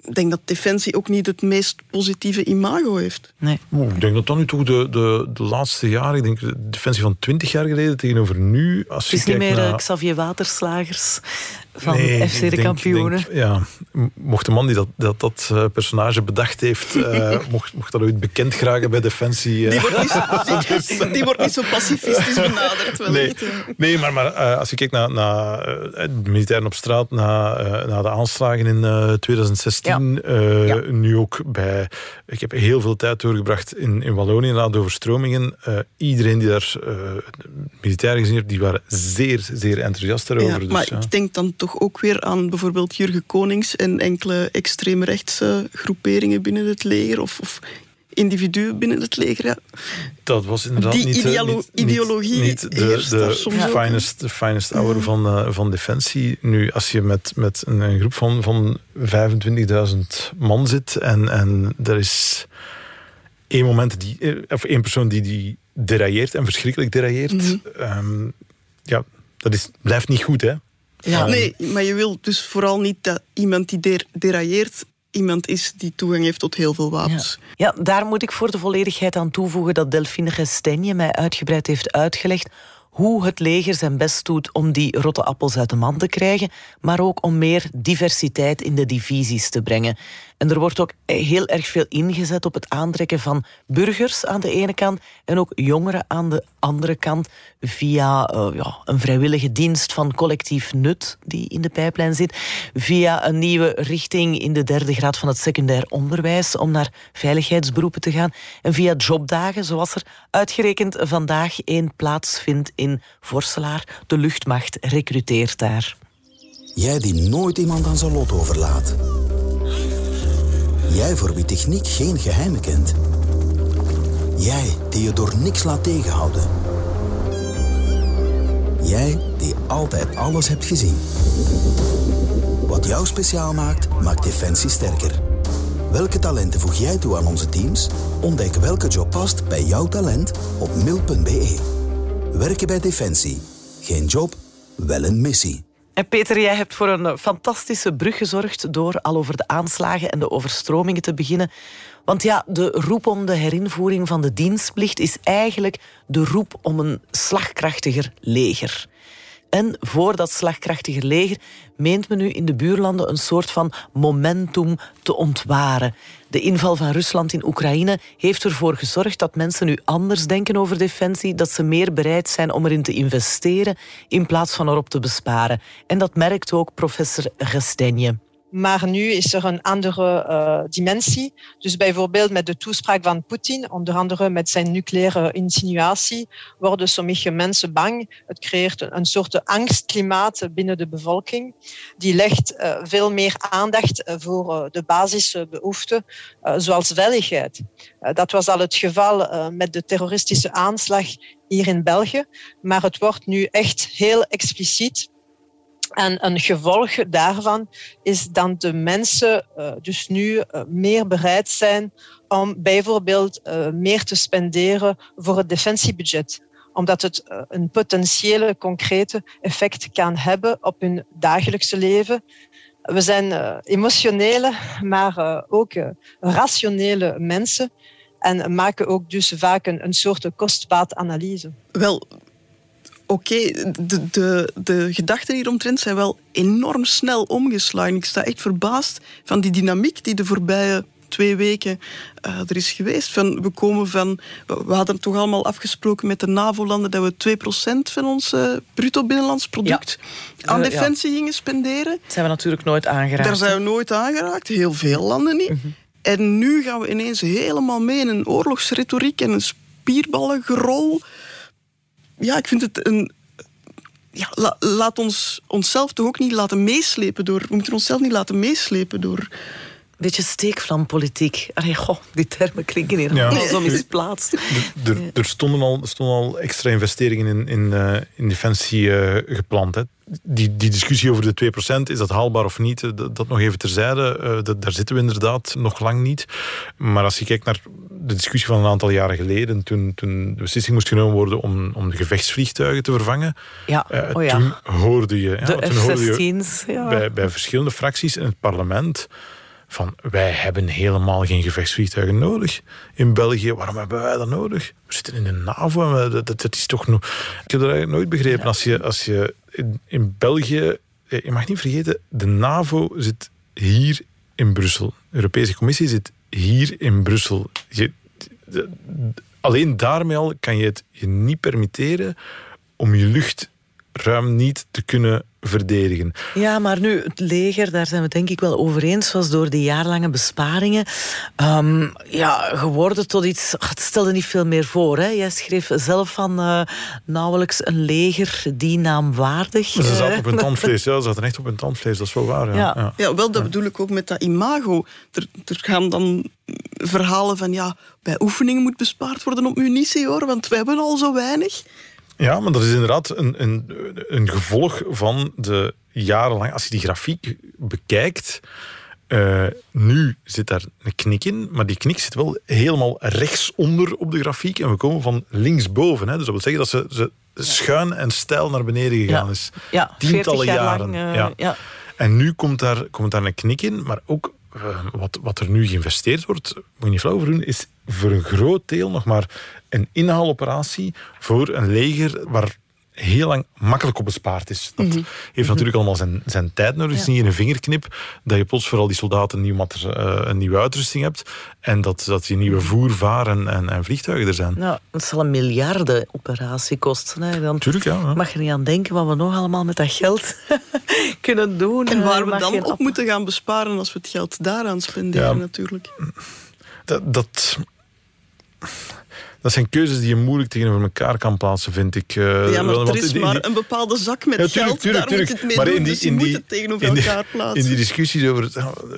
ik denk dat Defensie ook niet het meest positieve imago heeft. Nee. Oh, ik denk dat dan nu toch de, de, de laatste jaren, ik denk de Defensie van 20 jaar geleden tegenover nu. Als het is je niet meer naar... Xavier Waterslagers van nee, FC de Kampioenen. Denk, ja, mocht de man die dat, dat, dat uh, personage bedacht heeft, uh, mocht, mocht dat ooit bekend geraken bij Defensie. Uh. Die, wordt niet zo, die, die, wordt niet zo pacifistisch benaderd. Wellicht. Nee, nee, maar, maar als je kijkt naar, naar de militairen op straat, naar, naar de aanslagen in 2016, ja. Ja. nu ook bij... Ik heb heel veel tijd doorgebracht in, in Wallonië na de overstromingen. iedereen die daar militair gezien heeft, die waren zeer, zeer enthousiast daarover. Ja, dus, maar ik denk dan toch ook weer aan bijvoorbeeld Jurgen Konings en enkele extreemrechtse groeperingen binnen het leger of, of individuen binnen het leger. Ja. Dat was inderdaad Die niet, idealo niet, ideologie niet, niet de, de finest, de finest hour mm. van, uh, van Defensie. Nu, als je met, met een, een groep van, van 25.000 man zit en, en er is één, moment die, of één persoon die, die derailleert en verschrikkelijk derailleert, mm -hmm. um, ja, dat is, blijft niet goed, hè? Ja. Nee, maar je wil dus vooral niet dat iemand die der, derailleert iemand is die toegang heeft tot heel veel wapens. Ja. ja, daar moet ik voor de volledigheid aan toevoegen dat Delphine Gestenje mij uitgebreid heeft uitgelegd hoe het leger zijn best doet om die rotte appels uit de man te krijgen, maar ook om meer diversiteit in de divisies te brengen. En er wordt ook heel erg veel ingezet op het aantrekken van burgers aan de ene kant en ook jongeren aan de andere kant via uh, ja, een vrijwillige dienst van collectief nut die in de pijplijn zit, via een nieuwe richting in de derde graad van het secundair onderwijs om naar veiligheidsberoepen te gaan en via jobdagen zoals er uitgerekend vandaag één plaatsvindt in Vorselaar. De luchtmacht recruteert daar. Jij die nooit iemand aan zijn lot overlaat. Jij voor wie techniek geen geheimen kent. Jij die je door niks laat tegenhouden. Jij die altijd alles hebt gezien. Wat jou speciaal maakt, maakt Defensie sterker. Welke talenten voeg jij toe aan onze teams? Ontdek welke job past bij jouw talent op mil.be. Werken bij Defensie. Geen job, wel een missie. En Peter, jij hebt voor een fantastische brug gezorgd door al over de aanslagen en de overstromingen te beginnen. Want ja, de roep om de herinvoering van de dienstplicht is eigenlijk de roep om een slagkrachtiger leger. En voor dat slagkrachtiger leger meent men nu in de buurlanden een soort van momentum te ontwaren. De inval van Rusland in Oekraïne heeft ervoor gezorgd dat mensen nu anders denken over defensie, dat ze meer bereid zijn om erin te investeren in plaats van erop te besparen. En dat merkt ook professor Gestenje. Maar nu is er een andere uh, dimensie. Dus bijvoorbeeld met de toespraak van Poetin, onder andere met zijn nucleaire insinuatie, worden sommige mensen bang. Het creëert een, soort angstklimaat binnen de bevolking. Die legt uh, veel meer aandacht voor uh, de basisbehoeften, zoals veiligheid. dat was al het geval met de terroristische aanslag hier in België. Maar het wordt nu echt heel expliciet en een gevolg daarvan is dat de mensen uh, dus nu uh, meer bereid zijn om bijvoorbeeld uh, meer te spenderen voor het defensiebudget omdat het een potentiële concrete effect kan hebben op hun dagelijkse leven. We zijn emotionele, maar ook rationele mensen en maken ook dus vaak een, een soort kostbaatanalyse. Wel, oké, okay, de, de, de gedachten hieromtrent zijn wel enorm snel omgeslagen. Ik sta echt verbaasd van die dynamiek die de voorbije twee weken uh, er is geweest. Van, we, komen van, we hadden toch allemaal afgesproken met de NAVO-landen dat we 2% van ons uh, bruto binnenlands product aan defensie gingen spenderen. Dat zijn we natuurlijk nooit aangeraakt. Daar zijn we nooit aangeraakt, heel veel landen niet. Mhm. En nu gaan we ineens helemaal mee in een oorlogsretoriek en een spierballengerol. Ja, ik vind het een, ja, laat ons onszelf toch ook niet laten meeslepen door. We moeten onszelf niet laten meeslepen door. Beetje steekvlampolitiek. Allee, goh, die termen klinken hier ja. zo misplaatst. Er, er stonden, al, stonden al extra investeringen in, in, uh, in defensie uh, gepland. Hè. Die, die discussie over de 2%, is dat haalbaar of niet? Dat, dat nog even terzijde. Uh, dat, daar zitten we inderdaad nog lang niet. Maar als je kijkt naar de discussie van een aantal jaren geleden, toen, toen de beslissing moest genomen worden om, om de gevechtsvliegtuigen te vervangen, ja. Oh ja. toen hoorde je, ja, de toen hoorde je bij, bij verschillende fracties in het parlement van wij hebben helemaal geen gevechtsvliegtuigen nodig in België. Waarom hebben wij dat nodig? We zitten in de NAVO. Dat, dat, dat is toch nog... Ik heb dat eigenlijk nooit begrepen. Als je, als je in, in België... Eh, je mag niet vergeten, de NAVO zit hier in Brussel. De Europese Commissie zit hier in Brussel. Je, alleen daarmee al kan je het je niet permitteren om je luchtruim niet te kunnen verdedigen. Ja, maar nu, het leger, daar zijn we denk ik wel over eens, was door die jaarlange besparingen ehm, ja, geworden tot iets... Het stelde niet veel meer voor. Hè? Jij schreef zelf van uh, nauwelijks een leger die naamwaardig... Ze zaten op hun tandvlees, ja, ze zaten echt op hun tandvlees, dat is wel waar. Ja, ja. ja. wel, dat bedoel ik ook met dat imago. Er, er gaan dan verhalen van, ja, bij oefeningen moet bespaard worden op munitie, hoor, want we hebben al zo weinig. Ja, maar dat is inderdaad een, een, een gevolg van de jarenlang... Als je die grafiek bekijkt... Uh, nu zit daar een knik in, maar die knik zit wel helemaal rechtsonder op de grafiek. En we komen van linksboven. Hè. Dus dat wil zeggen dat ze, ze schuin en stijl naar beneden gegaan is. Ja, Tientallen jaar jaren. Lang, uh, ja. En nu komt daar, komt daar een knik in, maar ook uh, wat, wat er nu geïnvesteerd wordt, moet je niet flauw over doen, is voor een groot deel nog maar een inhaaloperatie voor een leger waar heel lang makkelijk op bespaard is. Dat mhm. heeft natuurlijk allemaal zijn, zijn tijd nodig. Het is niet in een vingerknip dat je plots voor al die soldaten een, nieuw uh, een nieuwe uitrusting hebt en dat, dat je nieuwe voer, vaar en, en, en vliegtuigen er zijn. Nou, dat zal een miljarden operatie kosten. Hè. Dan Tuurlijk, ja, mag je niet aan denken wat we nog allemaal met dat geld kunnen doen. En waar we dan op moeten gaan besparen als we het geld daaraan spenderen natuurlijk. Dat... dat dat zijn keuzes die je moeilijk tegenover elkaar kan plaatsen, vind ik. Uh, ja, maar er is maar een bepaalde zak met ja, tuurlijk, geld, tuurlijk, daar moet je het mee maar doen, in die, dus je moet het tegenover elkaar plaatsen. In die discussies over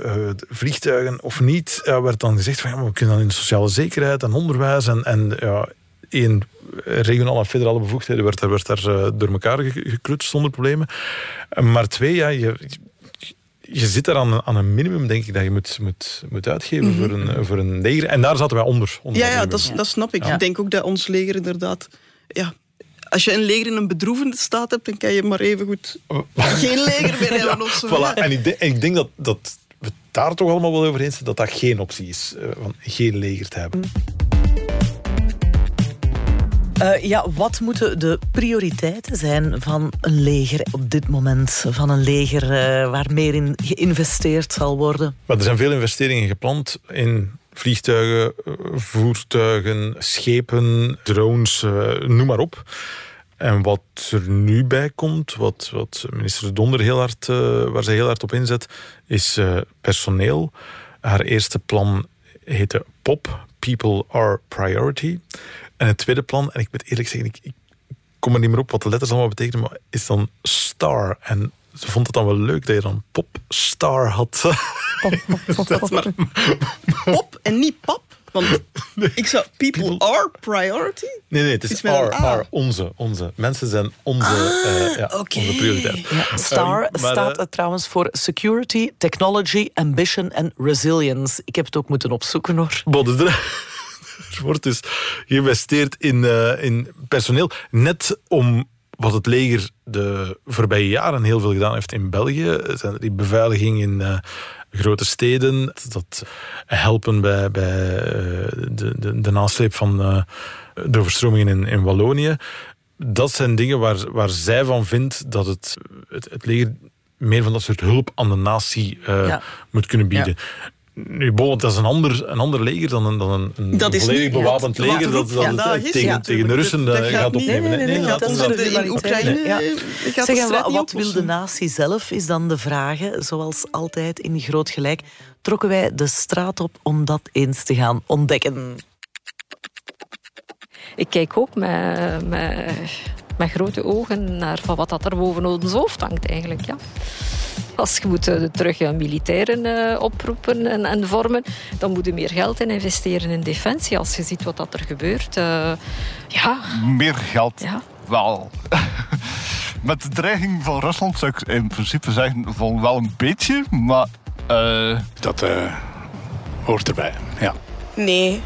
uh, vliegtuigen of niet, werd dan gezegd van ja, we kunnen dan in sociale zekerheid en onderwijs en, en ja, één regionale en federale bevoegdheden werd, werd daar door elkaar geklutst zonder problemen. Maar twee, ja, je, je zit er aan, aan een minimum, denk ik, dat je moet, moet, moet uitgeven mm -hmm. voor, een, voor een leger. En daar zaten wij onder. onder ja, ja, dat, dat snap ik. Ik denk ook dat ons leger inderdaad... Ja, als je een leger in een bedroevende staat hebt, dan kan je maar even goed oh. geen leger meer hebben. ja, of zo. Voilà. En ik denk, ik denk dat, dat we daar toch allemaal wel over eens zijn dat dat geen optie is. Uh, van geen leger te hebben. Uh, ja, wat moeten de prioriteiten zijn van een leger op dit moment? Van een leger uh, waar meer in geïnvesteerd zal worden? Er zijn veel investeringen gepland in vliegtuigen, eh, voertuigen, schepen, drones, noem maar op. En wat er nu bij komt, wat, wat minister Donder heel hard, waar ze heel hard op inzet, is personeel. Haar eerste plan heette POP, People Are Priority. En het tweede plan, en ik moet eerlijk zeggen, ik, ik kom er niet meer op wat de letters allemaal betekenen, maar is dan star. En ze vond het dan wel leuk dat je dan popstar had. Pop, pop en niet pop? Want ik zou people, are priority? Nee, nee, het is are, onze, onze. Mensen zijn onze, ah, uh, ja, okay. onze prioriteit. Ja, STAR um, staat uh, trouwens voor Security, Technology, Ambition en Resilience. Ik heb het ook moeten opzoeken hoor. Bodden, er wordt dus geïnvesteerd in, uh, in personeel. Net om wat het leger de voorbije jaren heel veel gedaan heeft in België. Die beveiliging in uh, grote steden. Dat helpen bij, bij uh, de, de, de, nasleep van de overstromingen in, in Wallonië. Dat zijn dingen waar, waar zij van vindt dat het, het, het leger meer van dat soort hulp aan de natie ja. moet kunnen bieden. Ja. Nu, bon, dat is een ander, een ander leger dan een, dan een, een Dat is volledig niet- bewapend ja, leger de dat, is, tegen, ja, tegen de Russen dat eh, gaat opnemen. nee, nee, nee, nee, dat dat is is de- in Oekraïne Ja. gaat Zeg, de en strijd wat, wat wil de natie zelf, is dan de vraag. Zoals altijd in Groot Gelijk trokken wij de straat op om dat eens te gaan ontdekken. Ik kijk ook met, met, met grote ogen naar van wat dat er boven ons hoofd hangt eigenlijk. Ja. Als je moet eh, terug militairen eh, oproepen en, en vormen, dan moet je meer geld in investeren in defensie. Als je ziet wat dat er gebeurt. eh, ja, Meer geld. Ja. Wel. Met de dreiging van Rusland zou ik in principe zeggen van wel een beetje, maar... Dat eh, hoort erbij, ja. Nee,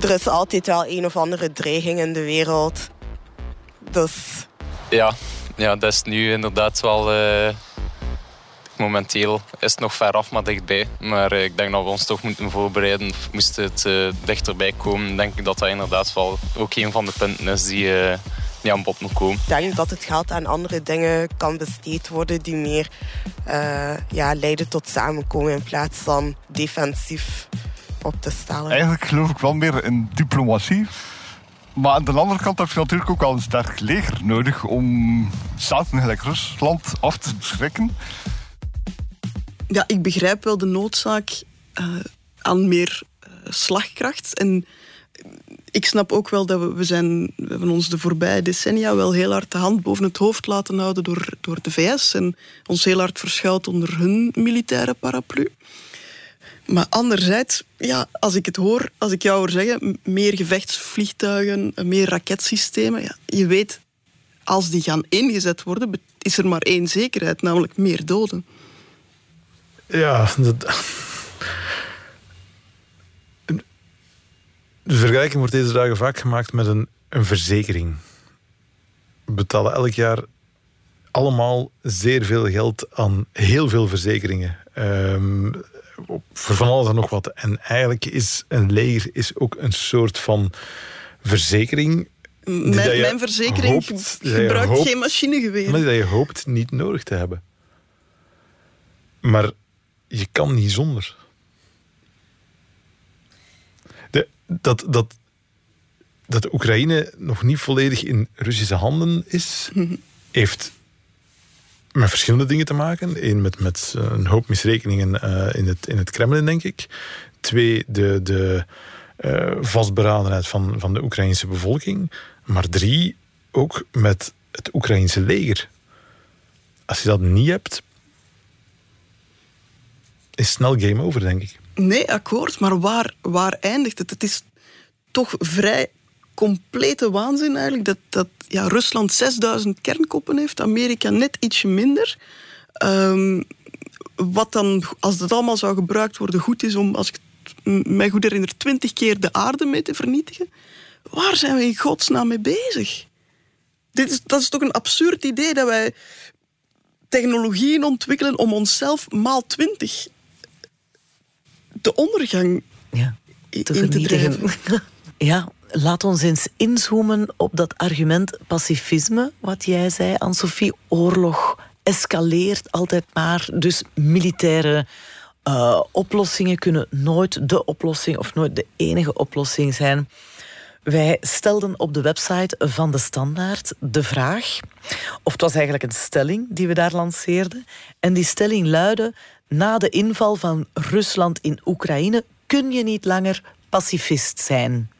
er is altijd wel een of andere dreiging in de wereld. Dus Ja, ja, dat is nu inderdaad wel... eh, momenteel is het nog ver af, maar dichtbij. Maar eh, ik denk dat we ons toch moeten voorbereiden. Moest het eh, dichterbij komen, denk ik dat dat inderdaad wel ook een van de punten is die, eh, die aan bod moet komen. ik denk dat het geld aan andere dingen kan besteed worden die meer eh, ja, leiden tot samenkomen in plaats van defensief op te stellen. Eigenlijk geloof ik wel meer in diplomatie. Maar aan de andere kant heb je natuurlijk ook wel een sterk leger nodig om staten gelijk Rusland af te schrikken. Ja, ik begrijp wel de noodzaak eh, aan meer eh, slagkracht. En ik snap ook wel dat we, we zijn, we ons de voorbije decennia wel heel hard de hand boven het hoofd laten houden door, door de VS en ons heel hard verschuild onder hun militaire paraplu. Maar anderzijds, ja, als ik het hoor, als ik jou hoor zeggen, meer gevechtsvliegtuigen, meer raketsystemen, ja, je weet, als die gaan ingezet worden, is er maar één zekerheid, namelijk meer doden. Ja, dat... De vergelijking wordt deze dagen vaak gemaakt met een, een verzekering. We betalen elk jaar allemaal zeer veel geld aan heel veel verzekeringen. Voor van alles en nog wat. En eigenlijk is een leger is ook een soort van verzekering. Mijn, mijn verzekering hoopt- gebruikt hoopt- geen machinegeweer. Maar dat je hoopt niet nodig te hebben. Maar je kan niet zonder. De, dat, dat, dat de Oekraïne nog niet volledig in Russische handen is, heeft met verschillende dingen te maken. Eén, met, met eh, een hoop misrekeningen eh, in, het, in het Kremlin, denk ik. Twee, de, de eh, vastberadenheid van, van de Oekraïnse bevolking. Maar drie, ook met het Oekraïnse leger. Als je dat niet hebt, is snel game over, denk ik. Nee, akkoord, maar waar, waar eindigt het? Het is toch vrij complete waanzin eigenlijk dat, dat ja, Rusland 6000 kernkoppen heeft, Amerika net ietsje minder. Ehm, wat dan, als dat allemaal zou gebruikt worden, goed is om, als ik mij goed herinner, twintig keer de aarde mee te vernietigen. Waar zijn we in godsnaam mee bezig? Dit is, dat is toch een absurd idee dat wij technologieën ontwikkelen om onszelf maal twintig de ondergang Ja, te in te vernietigen. drijven. Ja, laat ons eens inzoomen op dat argument pacifisme, wat jij zei, Anne-Sophie. Oorlog escaleert altijd maar, dus militaire eh, oplossingen kunnen nooit de oplossing of nooit de enige oplossing zijn. Wij stelden op de website van de Standaard de vraag, of het was eigenlijk een stelling die we daar lanceerden, en die stelling luidde: na de inval van Rusland in Oekraïne kun je niet langer pacifist zijn.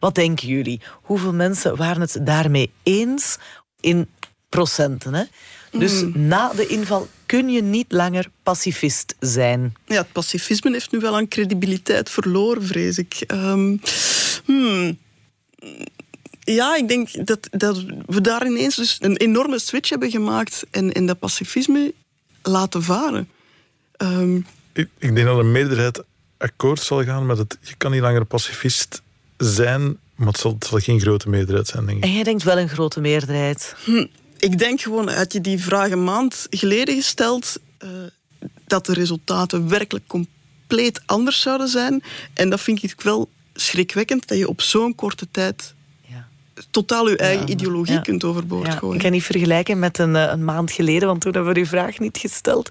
Wat denken jullie? Hoeveel mensen waren het daarmee eens in procenten? Hè? Dus Mm. na de inval kun je niet langer pacifist zijn. Ja, het pacifisme heeft nu wel aan credibiliteit verloren, vrees ik. Ehm, hmm. Ja, ik denk dat, dat we daar ineens dus een enorme switch hebben gemaakt en, en dat pacifisme laten varen. Ehm, Ik, ik denk dat een meerderheid akkoord zal gaan met het. Je kan niet langer pacifist zijn, maar het zal, het zal geen grote meerderheid zijn, denk ik. En jij denkt wel een grote meerderheid. Hm, ik denk gewoon, had je die vraag een maand geleden gesteld, eh, dat de resultaten werkelijk compleet anders zouden zijn. En dat vind ik wel schrikwekkend, dat je op zo'n korte tijd totaal uw eigen ideologie kunt overboord Ja, gooien. ik kan niet vergelijken met een, eh, een maand geleden, want toen hebben we uw vraag niet gesteld.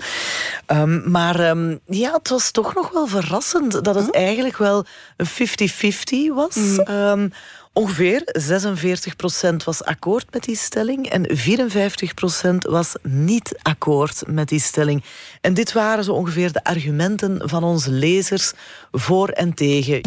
Ehm, maar ehm, ja, het was toch nog wel verrassend dat het eigenlijk wel een 50-50 was. Ehm, ongeveer 46% was akkoord met die stelling en 54% was niet akkoord met die stelling. En dit waren zo ongeveer de argumenten van onze lezers voor en tegen.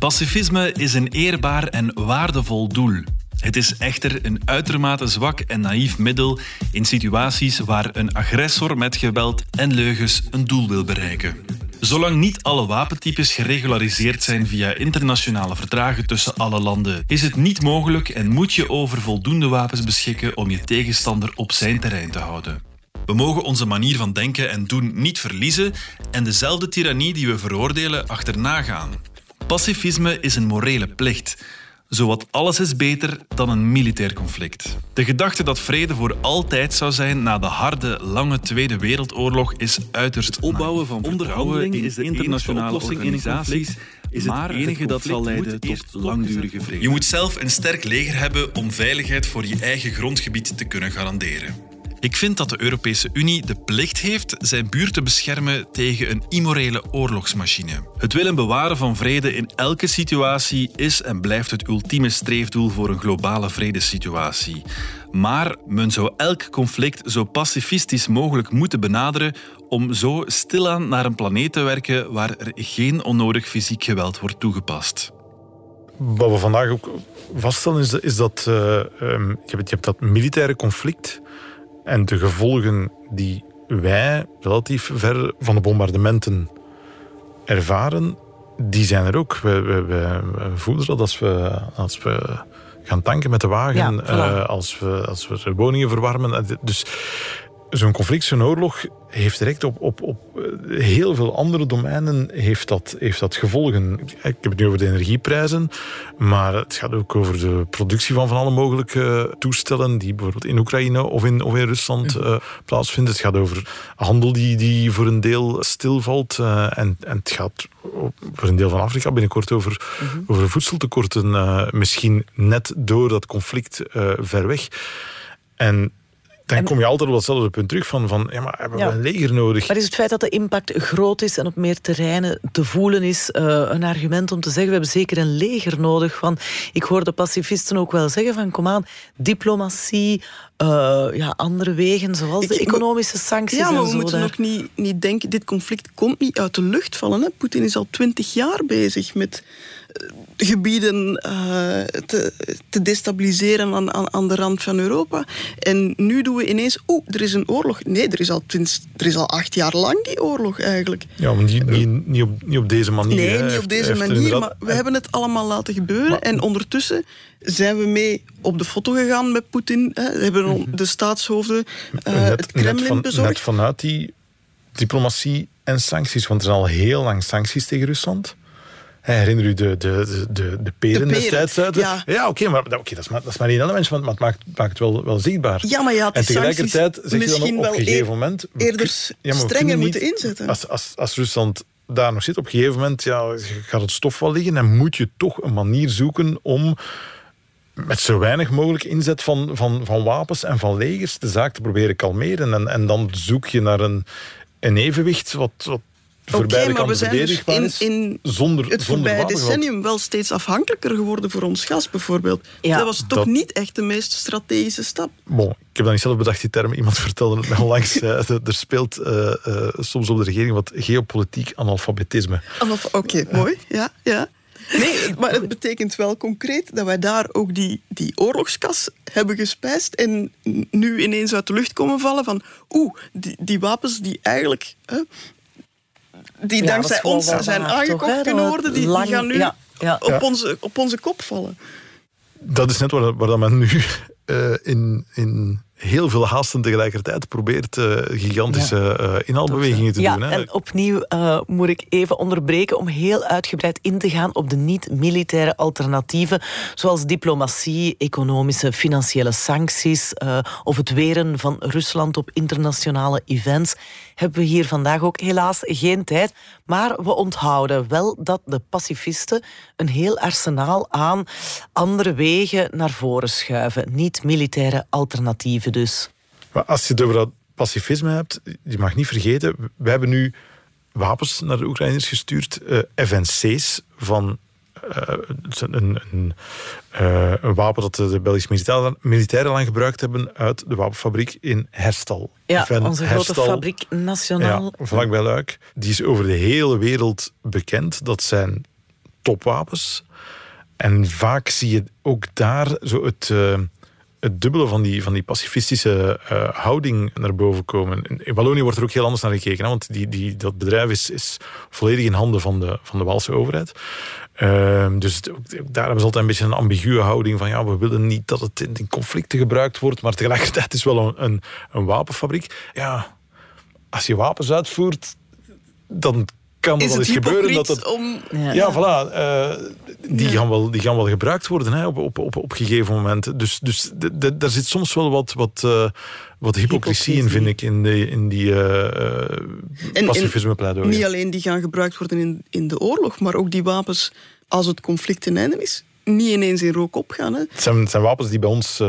Pacifisme is een eerbaar en waardevol doel. Het is echter een uitermate zwak en naïef middel in situaties waar een agressor met geweld en leugens een doel wil bereiken. Zolang niet alle wapentypes geregulariseerd zijn via internationale verdragen tussen alle landen, is het niet mogelijk en moet je over voldoende wapens beschikken om je tegenstander op zijn terrein te houden. We mogen onze manier van denken en doen niet verliezen en dezelfde tirannie die we veroordelen achterna gaan. Pacifisme is een morele plicht. Zowat alles is beter dan een militair conflict. De gedachte dat vrede voor altijd zou zijn na de harde, lange Tweede Wereldoorlog is uiterst opbouwen van onderhandelingen is de internationale organisaties is het enige dat zal leiden tot langdurige vrede. Je moet zelf een sterk leger hebben om veiligheid voor je eigen grondgebied te kunnen garanderen. Ik vind dat de Europese Unie de plicht heeft zijn buurt te beschermen tegen een immorele oorlogsmachine. Het willen bewaren van vrede in elke situatie is en blijft het ultieme streefdoel voor een globale vredessituatie. Maar men zou elk conflict zo pacifistisch mogelijk moeten benaderen om zo stilaan naar een planeet te werken waar er geen onnodig fysiek geweld wordt toegepast. Wat we vandaag ook vaststellen is, dat eh, ehm, je, je hebt dat militaire conflict en de gevolgen die wij relatief ver van de bombardementen ervaren, die zijn er ook. We, we, we voelen dat als we, als we gaan tanken met de wagen, Ja, voilà. eh, als, we, als we woningen verwarmen. Dus zo'n conflict, zo'n oorlog, heeft direct op, op, op eh, heel veel andere domeinen heeft dat, heeft dat gevolgen. Ik heb het nu over de energieprijzen, maar het gaat ook over de productie van van alle mogelijke toestellen die bijvoorbeeld in Oekraïne of in, of in Rusland eh, plaatsvinden. Het gaat over handel die, die voor een deel stilvalt eh, en, en het gaat voor een deel van Afrika binnenkort over, over voedseltekorten, eh, misschien net door dat conflict eh, ver weg. En dan kom je altijd op datzelfde punt terug van, van ja, maar hebben Ja. we een leger nodig? Maar is het feit dat de impact groot is en op meer terreinen te voelen is eh, een argument om te zeggen we hebben zeker een leger nodig? Want ik hoor de pacifisten ook wel zeggen van kom aan, diplomatie, eh, ja, andere wegen zoals de economische sancties Ja, maar we moeten daar. ook niet, niet denken, dit conflict komt niet uit de lucht vallen. hè. Poetin is al twintig jaar bezig met eh, gebieden eh, te, te destabiliseren aan, aan, aan de rand van Europa. En nu doen we ineens, oeh, er is een oorlog. Nee, er is al, twintig- er is al acht jaar lang die oorlog eigenlijk. Ja, maar niet, niet, niet, op, niet op deze manier. Nee, hè. niet op deze er manier, inderdaad- maar we hebben het allemaal laten gebeuren. En ondertussen zijn we mee op de foto gegaan met Poetin. hè. We hebben on- de staatshoofden eh, net, het Kremlin net, van, bezorgd. net vanuit die diplomatie en sancties, want er zijn al heel lang sancties tegen Rusland. Herinner u de, de, de, de, peren destijds uit? ja. oké, maar dat, oké, dat, is maar, dat is maar één element, maar het maakt, maakt het wel, wel zichtbaar. Ja, maar je had en tegelijkertijd zeg je dan misschien op, een gegeven eer- moment... eerder ja, strenger moeten niet- inzetten. Als, als, als Rusland daar nog zit, op een gegeven moment ja, gaat het stof wel liggen en moet je toch een manier zoeken om met zo weinig mogelijk inzet van, van, van wapens en van legers de zaak te proberen kalmeren. En, en dan zoek je naar een, een evenwicht wat, wat voor Oké, beide maar we kanten zijn dus in, is. in zonder, het zonder voorbije decennium wel steeds afhankelijker geworden voor ons gas, bijvoorbeeld. Ja. dat was toch Dat- niet echt de meest strategische stap. Bon, ik heb dat niet zelf bedacht, die term. Iemand vertelde het mij onlangs. eh, er speelt eh, eh, soms op de regering wat geopolitiek analfabetisme. Of- Oké, mooi. Ja, ja. Nee, maar het betekent wel concreet dat wij daar ook die, die oorlogskas hebben gespijsd en nu ineens uit de lucht komen vallen van oeh, die, die wapens die eigenlijk... Hè, die Ja, dankzij ons zijn toch, aangekocht kunnen worden, die, lang- die gaan nu ja, ja. Op, Ja. Onze, op onze kop vallen. Dat is net waar, waar dat men nu eh, in, in heel veel haasten tegelijkertijd probeert uh, gigantische uh, inhaalbewegingen te ja, doen. Hè. En opnieuw uh, moet ik even onderbreken om heel uitgebreid in te gaan op de niet-militaire alternatieven, zoals diplomatie, economische, financiële sancties of het weren van Rusland op internationale events. Hebben we hier vandaag ook helaas geen tijd. Maar we onthouden wel dat de pacifisten een heel arsenaal aan andere wegen naar voren schuiven. Niet-militaire alternatieven dus. Maar als je het over dat pacifisme hebt, je mag niet vergeten, we hebben nu wapens naar de Oekraïners gestuurd, uh, FNC's van uh, een, een, uh, een, wapen dat de Belgische militairen, militairen lang gebruikt hebben uit de wapenfabriek in Herstal. Ja, onze grote fabriek nationaal. Ja, vlakbij Luik. Die is over de hele wereld bekend. Dat zijn topwapens. En vaak zie je ook daar zo het, uh, het dubbele van die, van die pacifistische uh, houding naar boven komen. In Wallonië wordt er ook heel anders naar gekeken, hè, want die, die, dat bedrijf is, is volledig in handen van de, van de Waalse overheid. Uh, dus daar hebben ze altijd een beetje een ambiguë houding van ja, we willen niet dat het in, conflicten gebruikt wordt, maar tegelijkertijd is wel een, een, een wapenfabriek. Ja, als je wapens uitvoert, dan kan er wel eens gebeuren dat het. Om... Ja, ja, voilà. Uh, die, ja. gaan wel, die gaan wel gebruikt worden hè, op, op, op, op gegeven moment. Dus, dus daar zit soms wel wat, wat, uh, wat hypocrisie in, vind ik, in, de, in die uh, pacifisme-pleidooi. Niet alleen die gaan gebruikt worden in, in de oorlog, maar ook die wapens als het conflict ten einde is, niet ineens in rook opgaan. Hè. Het, zijn, het zijn wapens die bij ons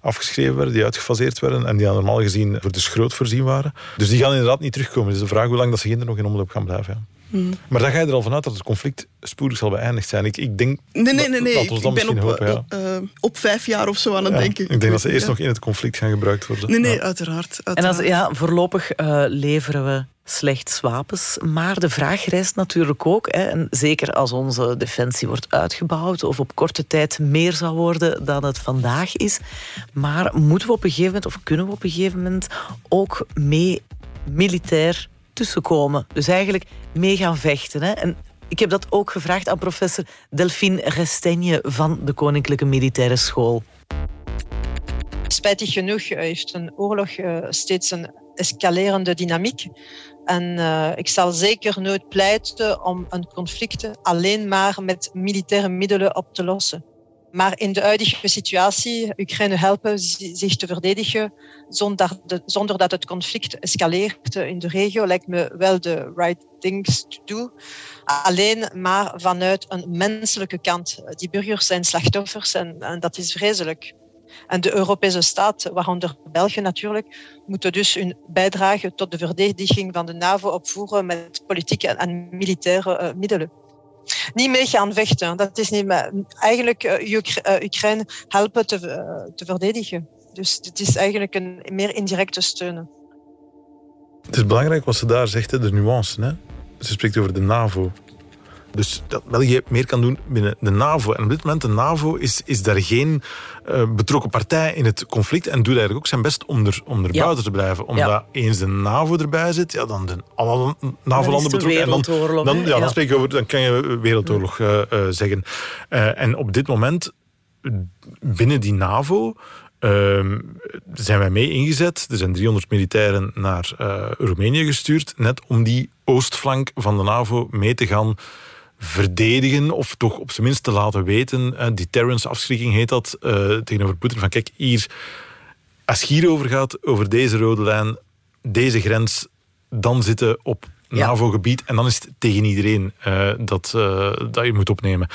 afgeschreven werden, die uitgefaseerd werden en die normaal gezien voor de schroot voorzien waren. Dus die gaan inderdaad niet terugkomen. Dus de vraag hoe lang dat ze kinderen nog in omloop gaan blijven. Ja. Hmm. Maar dan ga je er al vanuit dat het conflict spoedig zal beëindigd zijn. Ik, ik denk nee, nee, nee, nee. dat ons dan ik ben op, hopen, ja. uh, op vijf jaar of zo aan het ja, denken. Ik denk dat ze eerst nog in het conflict gaan gebruikt worden. Nee, nee, uiteraard, uiteraard. En als, ja, voorlopig uh, leveren we slechts wapens. Maar de vraag rijst natuurlijk ook, hè, en zeker als onze defensie wordt uitgebouwd of op korte tijd meer zal worden dan het vandaag is. Maar moeten we op een gegeven moment, of kunnen we op een gegeven moment ook mee militair tussenkomen? Dus eigenlijk mee gaan vechten. Hè? En ik heb dat ook gevraagd aan professor Delphine Resteigne van de Koninklijke Militaire School. Spijtig genoeg heeft een oorlog steeds een escalerende dynamiek. En uh, ik zal zeker nooit pleiten om een conflict alleen maar met militaire middelen op te lossen. Maar in de huidige situatie, Oekraïne helpen zich te verdedigen zonder, de, zonder dat het conflict escaleert in de regio, lijkt me wel de right things to do. Alleen maar vanuit een menselijke kant. Die burgers zijn slachtoffers en, en dat is vreselijk. En de Europese staat, waaronder België natuurlijk, moeten dus hun bijdrage tot de verdediging van de NAVO opvoeren met politieke en militaire uh, middelen. Niet mee gaan vechten, dat is niet. Eigenlijk uh, Oekraïne helpen te, te verdedigen. Dus het is eigenlijk een meer indirecte steun. Het is belangrijk wat ze daar zegt, de nuance. Hè? Ze spreekt over de NAVO. Dus dat België meer kan doen binnen de NAVO. En op dit moment, de NAVO is, is daar geen uh, betrokken partij in het conflict en doet eigenlijk ook zijn best om er, om er ja. buiten te blijven. Omdat ja. eens de NAVO erbij zit, ja, dan zijn alle NAVO-landen betrokken. En dan, dan, ja, ja. dan, spreek je over, dan kan je wereldoorlog uh, uh, zeggen. en op dit moment, binnen die NAVO... Uh, zijn wij mee ingezet. Er zijn 300 militairen naar uh, Roemenië gestuurd, net om die oostflank van de NAVO mee te gaan verdedigen, of toch op zijn minst te laten weten. Uh, deterrence, afschrikking heet dat, uh, tegenover Poetin. Van kijk, hier, als het hierover gaat, over deze rode lijn, deze grens, dan zitten op NAVO-gebied. En dan is het tegen iedereen uh, dat, uh, dat je moet opnemen.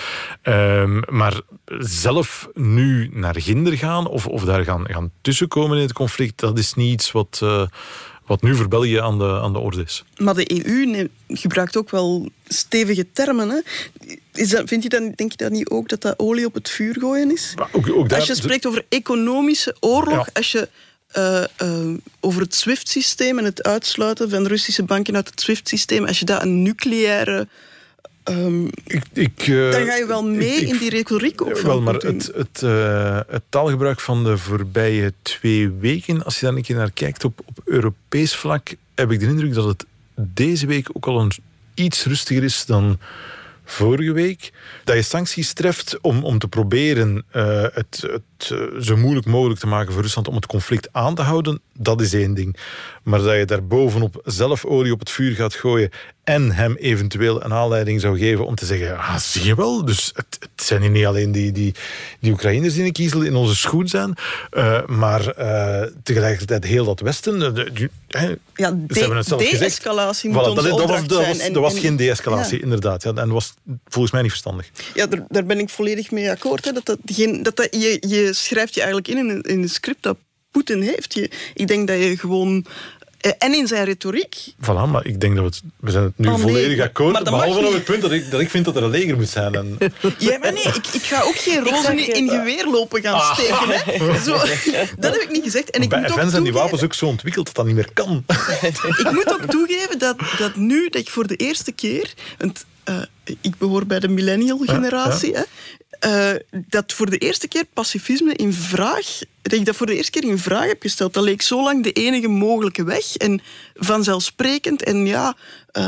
Um, maar zelf nu naar Ginder gaan of, of daar gaan, gaan tussenkomen in het conflict, dat is niet iets wat, uh, wat nu voor België aan de, aan de orde is. Maar de EU gebruikt ook wel stevige termen. Hè? Is dat, vind je dan, denk je dat niet ook dat dat olie op het vuur gooien is? Ook, ook daar, als je spreekt over economische oorlog, ja. als je uh, uh, over het SWIFT-systeem en het uitsluiten van Russische banken uit het SWIFT-systeem, als je dat een nucleaire. Um, ik, ik, uh, dan ga je wel mee ik, in die retoriek ook Wel, maar het, het, het, taalgebruik van de voorbije twee weken, als je daar een keer naar kijkt op, op Europees vlak, heb ik de indruk dat het deze week ook al een iets rustiger is dan vorige week. Dat je sancties treft om, om te proberen uh, het, het zo moeilijk mogelijk te maken voor Rusland om het conflict aan te houden, dat is één ding. Maar dat je daar bovenop zelf olie op het vuur gaat gooien en hem eventueel een aanleiding zou geven om te zeggen, ah, zie je wel, dus het, het zijn hier niet alleen die, die, die Oekraïners die een kiezel in onze schoen zijn, uh, maar tegelijkertijd heel dat Westen. Die, ja, de, hebben het zelf de-escalatie moet voilà, dat, dat, was, dat, was, en, dat was geen de-escalatie, ja. inderdaad. Ja, en was volgens mij niet verstandig. Ja, daar, daar ben ik volledig mee akkoord. Hè, dat dat geen, dat dat, je, je schrijft je eigenlijk in in, in script dat Poetin heeft. Je, ik denk dat je gewoon en in zijn retoriek. Voilà, maar ik denk dat we het, we zijn het nu oh, nee, volledig akkoord. Maar behalve op het punt dat ik, dat ik vind dat er een leger moet zijn. En... Ja, maar nee, ik, ik ga ook geen rozen in, in geweer lopen gaan ah. steken. Hè. Zo, dat heb ik niet gezegd. En ik Bij moet FN zijn die wapens ook zo ontwikkeld dat dat niet meer kan. ik moet ook toegeven dat, dat nu, dat ik voor de eerste keer... Want, uh, ik behoor bij de millennial generatie. Ja, ja. Uh, dat voor de eerste keer pacifisme in vraag, dat ik dat voor de eerste keer in vraag heb gesteld. Dat leek zo lang de enige mogelijke weg en vanzelfsprekend. En ja, uh,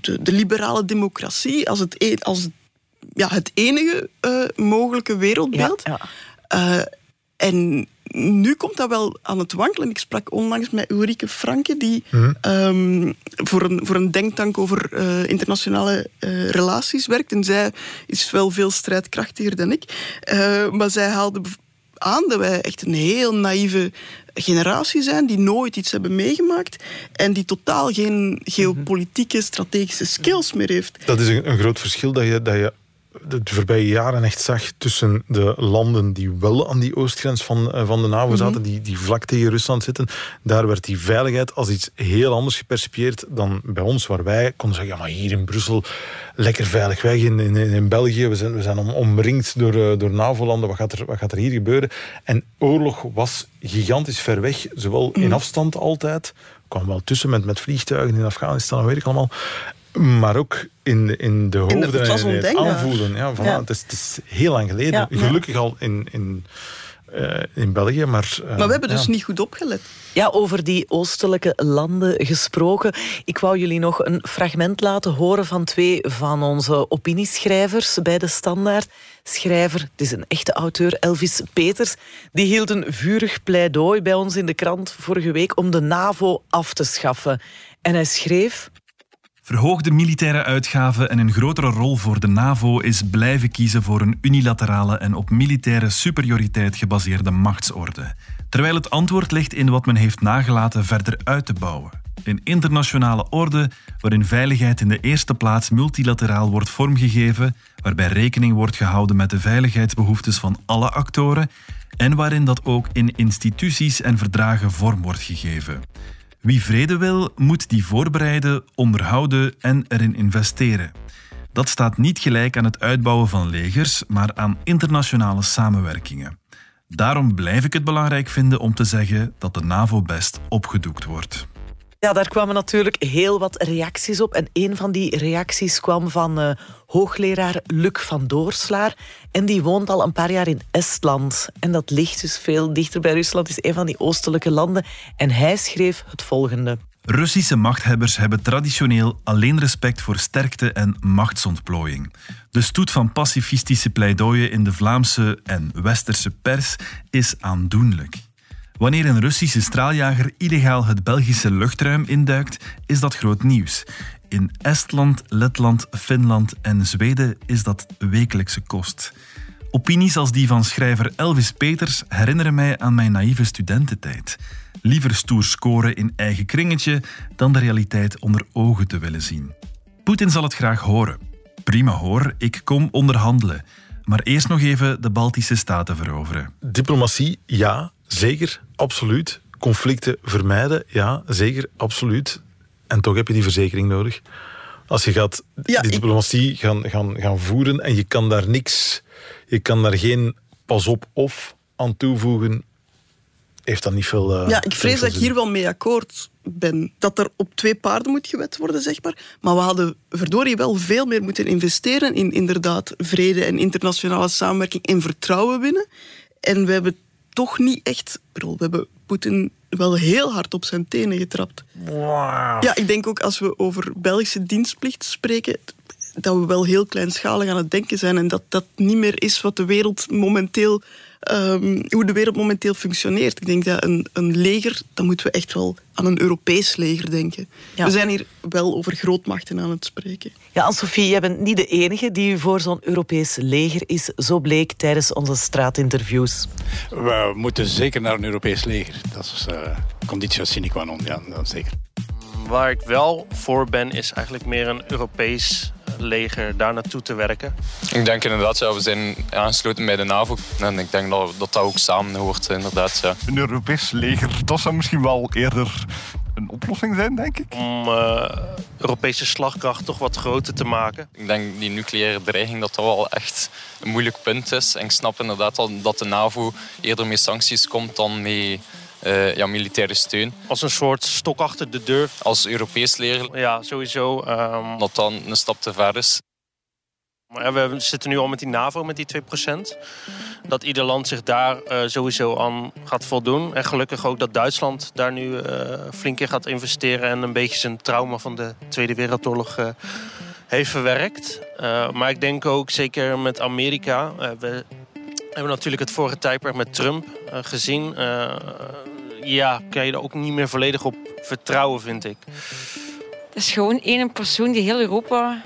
de, de, liberale democratie als het, e als ja, het enige uh, mogelijke wereldbeeld. Ja, ja. en nu komt dat wel aan het wankelen. Ik sprak onlangs met Ulrike Franke, die mm. um, voor, een, voor een denktank over uh, internationale uh, relaties werkt. En zij is wel veel strijdkrachtiger dan ik. Uh, maar zij haalde aan dat wij echt een heel naïeve generatie zijn die nooit iets hebben meegemaakt en die totaal geen geopolitieke, strategische skills meer heeft. Dat is een, een groot verschil dat je, dat je de voorbije jaren echt zag tussen de landen die wel aan die oostgrens van, eh, van de NAVO mhm. zaten, die, die vlak tegen Rusland zitten, daar werd die veiligheid als iets heel anders gepercipieerd dan bij ons, waar wij konden zeggen, ja, maar hier in Brussel, lekker veilig weg in, in, in België, we zijn, we zijn omringd door, eh, door NAVO-landen, wat, gaat er, wat gaat er hier gebeuren? En oorlog was gigantisch ver weg, zowel in mhm. afstand altijd, kwam wel tussen met, met vliegtuigen in Afghanistan, weet ik allemaal. Maar ook in, in de hoofden en het aanvoelen. Ja, voilà, ja. Het, is, het, is, heel lang geleden. Ja, Gelukkig al in, in, uh, in België, maar... Uh, maar we hebben dus niet goed opgelet. Ja, over die oostelijke landen gesproken. Ik wou jullie nog een fragment laten horen van twee van onze opinieschrijvers bij de Standaard. Schrijver, het is een echte auteur, Elvis Peters, die hield een vurig pleidooi bij ons in de krant vorige week om de NAVO af te schaffen. En hij schreef... Verhoogde militaire uitgaven en een grotere rol voor de NAVO is blijven kiezen voor een unilaterale en op militaire superioriteit gebaseerde machtsorde. Terwijl het antwoord ligt in wat men heeft nagelaten verder uit te bouwen. Een internationale orde waarin veiligheid in de eerste plaats multilateraal wordt vormgegeven, waarbij rekening wordt gehouden met de veiligheidsbehoeftes van alle actoren en waarin dat ook in instituties en verdragen vorm wordt gegeven. Wie vrede wil, moet die voorbereiden, onderhouden en erin investeren. Dat staat niet gelijk aan het uitbouwen van legers, maar aan internationale samenwerkingen. Daarom blijf ik het belangrijk vinden om te zeggen dat de NAVO best opgedoekt wordt. Ja, daar kwamen natuurlijk heel wat reacties op. En een van die reacties kwam van uh, hoogleraar Luc van Doorslaar. En die woont al een paar jaar in Estland. En dat ligt dus veel dichter bij Rusland, is een van die oostelijke landen. En hij schreef het volgende. Russische machthebbers hebben traditioneel alleen respect voor sterkte en machtsontplooiing. De stoet van pacifistische pleidooien in de Vlaamse en Westerse pers is aandoenlijk. Wanneer een Russische straaljager illegaal het Belgische luchtruim induikt, is dat groot nieuws. In Estland, Letland, Finland en Zweden is dat wekelijkse kost. Opinies als die van schrijver Elvis Peters herinneren mij aan mijn naïeve studententijd. Liever stoer scoren in eigen kringetje dan de realiteit onder ogen te willen zien. Poetin zal het graag horen. Prima hoor, ik kom onderhandelen. Maar eerst nog even de Baltische Staten veroveren. Diplomatie, ja, zeker, absoluut. Conflicten vermijden, ja, zeker, absoluut. En toch heb je die verzekering nodig. Als je gaat die diplomatie gaan, gaan, gaan voeren en je kan daar niks, je kan daar geen pas op of aan toevoegen, heeft dat niet veel. Uh, ja, ik vrees dat ik hier wel mee akkoord ben. Dat er op twee paarden moet gewet worden, zeg maar. Maar we hadden verdorie wel veel meer moeten investeren in inderdaad vrede en internationale samenwerking en vertrouwen winnen. En we hebben toch niet echt... We hebben Poetin wel heel hard op zijn tenen getrapt. Wow. Ja, ik denk ook als we over Belgische dienstplicht spreken... dat we wel heel kleinschalig aan het denken zijn en dat dat niet meer is wat de wereld momenteel, ehm, hoe de wereld momenteel functioneert. Ik denk dat een, een leger, dan moeten we echt wel aan een Europees leger denken. We zijn hier wel over grootmachten aan het spreken. Ja, Anne-Sophie, jij bent niet de enige die voor zo'n Europees leger is. Zo bleek tijdens onze straatinterviews. We moeten zeker naar een Europees leger. Dat is uh, conditio sine qua non, ja, dat zeker. Waar ik wel voor ben, is eigenlijk meer een Europees leger daar naartoe te werken. Ik denk inderdaad, ja, we zijn aangesloten bij de NAVO. En ik denk dat dat, dat ook samen hoort, inderdaad. Ja. Een Europees leger, dat zou misschien wel eerder een oplossing zijn, denk ik. Om uh, Europese slagkracht toch wat groter te maken. Ik denk die nucleaire dreiging dat dat wel echt een moeilijk punt is. En ik snap inderdaad dat, dat de NAVO eerder met sancties komt dan met uh, ja, militaire steun. Als een soort stok achter de deur. Als Europees leger. Ja, sowieso. Um... Dat dan een stap te ver is. Maar ja, we zitten nu al met die NAVO, met die 2%. Dat ieder land zich daar uh, sowieso aan gaat voldoen. En gelukkig ook dat Duitsland daar nu uh, flink in gaat investeren... en een beetje zijn trauma van de Tweede Wereldoorlog heeft verwerkt. maar ik denk ook, zeker met Amerika... we hebben natuurlijk het vorige tijdperk met Trump gezien ja, kan je er ook niet meer volledig op vertrouwen, vind ik. Het is gewoon één persoon die heel Europa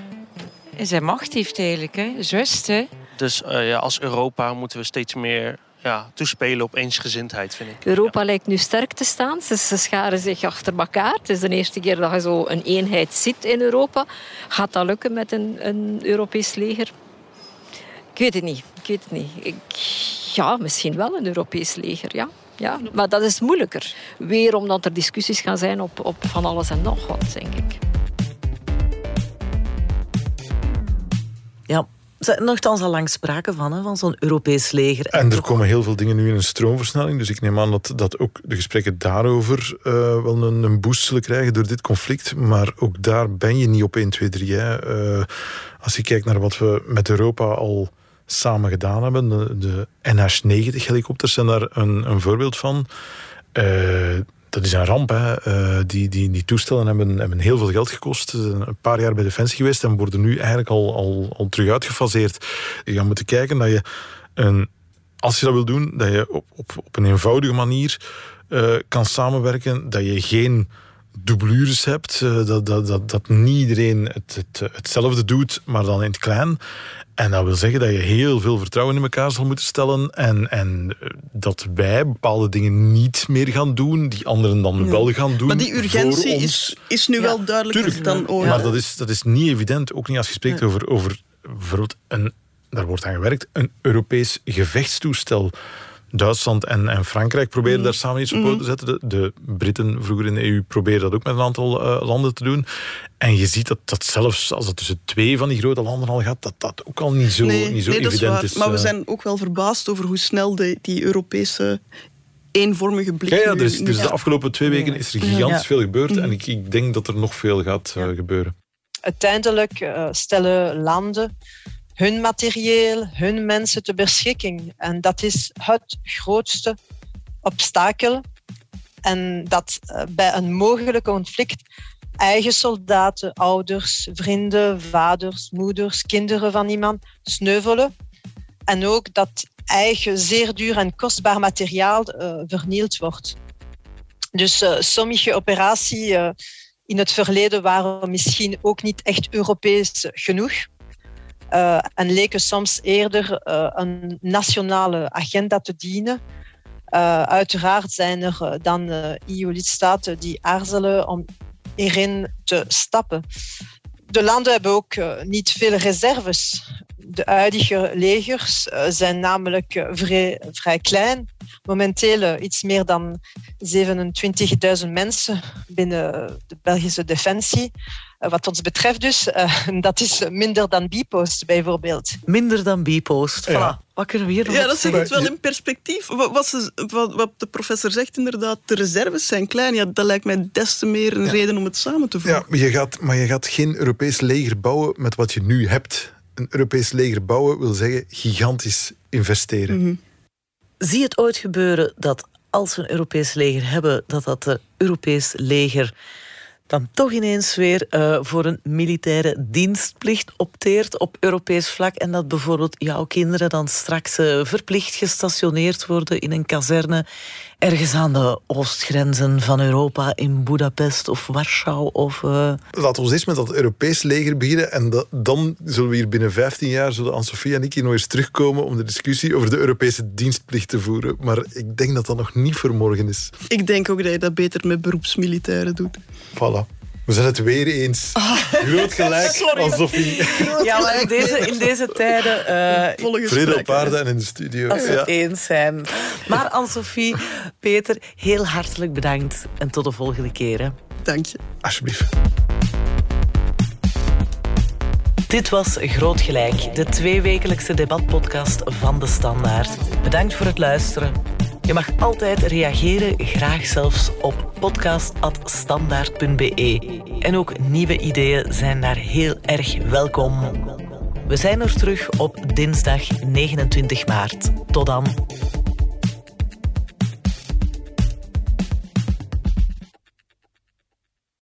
in zijn macht heeft eigenlijk. Hè. Zwist, hè. Dus uh, ja, als Europa moeten we steeds meer ja, toespelen op eensgezindheid, vind ik. Europa ja. lijkt nu sterk te staan. Ze, ze, scharen zich achter elkaar. Het is de eerste keer dat je zo een eenheid ziet in Europa. Gaat dat lukken met een, een Europees leger? Ik weet het niet. Ik weet het niet. Ik, ja, misschien wel een Europees leger, ja. Ja, maar dat is moeilijker. Weer omdat er discussies gaan zijn op, op van alles en nog wat, denk ik. Ja, er nogthans al lang sprake van, hè, van zo'n Europees leger. En er komen heel veel dingen nu in een stroomversnelling. Dus ik neem aan dat, dat ook de gesprekken daarover uh, wel een, een, boost zullen krijgen door dit conflict. Maar ook daar ben je niet op 1, 2, 3. Hè. Uh, als je kijkt naar wat we met Europa al samen gedaan hebben. De, de NH-90-helikopters zijn daar een, een voorbeeld van. Uh, dat is een ramp. Hè. Uh, die, die, die toestellen hebben, hebben heel veel geld gekost. Een paar jaar bij Defensie geweest en worden nu eigenlijk al, al, terug uitgefaseerd. Je gaat moeten kijken dat je, een, als je dat wil doen, dat je op, op, op een eenvoudige manier uh, kan samenwerken. Dat je geen doublures hebt. dat, dat, dat, dat niet iedereen het, het, hetzelfde doet, maar dan in het klein. En dat wil zeggen dat je heel veel vertrouwen in elkaar zal moeten stellen. En, en dat wij bepaalde dingen niet meer gaan doen, die anderen dan ja. wel gaan doen. Maar die urgentie is, is nu ja. wel duidelijker dan ooit. Maar dat is, dat is niet evident. Ook niet als je spreekt ja. over, over bijvoorbeeld een, daar wordt aan gewerkt, een Europees gevechtstoestel. Duitsland en, en Frankrijk proberen mm. daar samen iets op mm. te zetten. De, de, Britten vroeger in de EU proberen dat ook met een aantal uh, landen te doen. En je ziet dat, dat zelfs als het tussen twee van die grote landen al gaat, dat dat ook al niet zo, nee, niet zo nee, evident is, is. Maar we zijn ook wel verbaasd over hoe snel de, die Europese eenvormige blik. Ja, ja dus, dus de afgelopen twee weken is er gigantisch ja. veel gebeurd. En ik, ik denk dat er nog veel gaat uh, gebeuren. Uiteindelijk uh, stellen landen hun materieel, hun mensen ter beschikking. En dat is het grootste obstakel. En dat uh, bij een mogelijk conflict eigen soldaten, ouders, vrienden, vaders, moeders, kinderen van iemand sneuvelen. En ook dat eigen zeer duur en kostbaar materiaal uh, vernield wordt. Dus uh, sommige operaties in het verleden waren misschien ook niet echt Europees genoeg. Uh, en leken soms eerder een nationale agenda te dienen. uiteraard zijn er dan EU-lidstaten die aarzelen om erin te stappen. De landen hebben ook niet veel reserves. De huidige legers zijn namelijk vrij, vrij, klein. Momenteel iets meer dan 27.000 mensen binnen de Belgische Defensie. Wat ons betreft dus, dat is minder dan Bipost bijvoorbeeld. Minder dan Bipost, voilà. Ja. Wat kunnen we hier nog Ja, dat zet het wel in perspectief. Wat, ze, wat, wat, de professor zegt inderdaad, de reserves zijn klein. Ja, dat lijkt mij des te meer een ja. reden om het samen te voegen. Ja, maar je, gaat, maar je gaat geen Europees leger bouwen met wat je nu hebt. Een Europees leger bouwen wil zeggen gigantisch investeren. Mm -hmm. Zie het ooit gebeuren dat als we een Europees leger hebben, dat dat Europees leger dan toch ineens weer uh, voor een militaire dienstplicht opteert op Europees vlak en dat bijvoorbeeld jouw kinderen dan straks uh, verplicht gestationeerd worden in een kazerne ergens aan de oostgrenzen van Europa in Budapest of Warschau of... Uh... Laten we eens met dat Europees leger beginnen en dan zullen we hier binnen 15 jaar, zullen Anne-Sophie en ik hier nog eens terugkomen om de discussie over de Europese dienstplicht te voeren. Maar ik denk dat dat nog niet voor morgen is. Ik denk ook dat je dat beter met beroepsmilitairen doet. Voilà. We zijn het weer eens. Groot gelijk Sorry. aan Sophie. Ja, maar in deze, in deze tijden... Uh, Vrede op aarde en in de studio. Als we het eens zijn. Maar Anne-Sophie, Peter, heel hartelijk bedankt. En tot de volgende keer. Dank je. Alsjeblieft. Dit was Groot Gelijk, de tweewekelijkse debatpodcast van De Standaard. Bedankt voor het luisteren. Je mag altijd reageren, graag zelfs op podcast.standaard.be. En ook nieuwe ideeën zijn daar heel erg welkom. We zijn er terug op dinsdag 29 maart. Tot dan.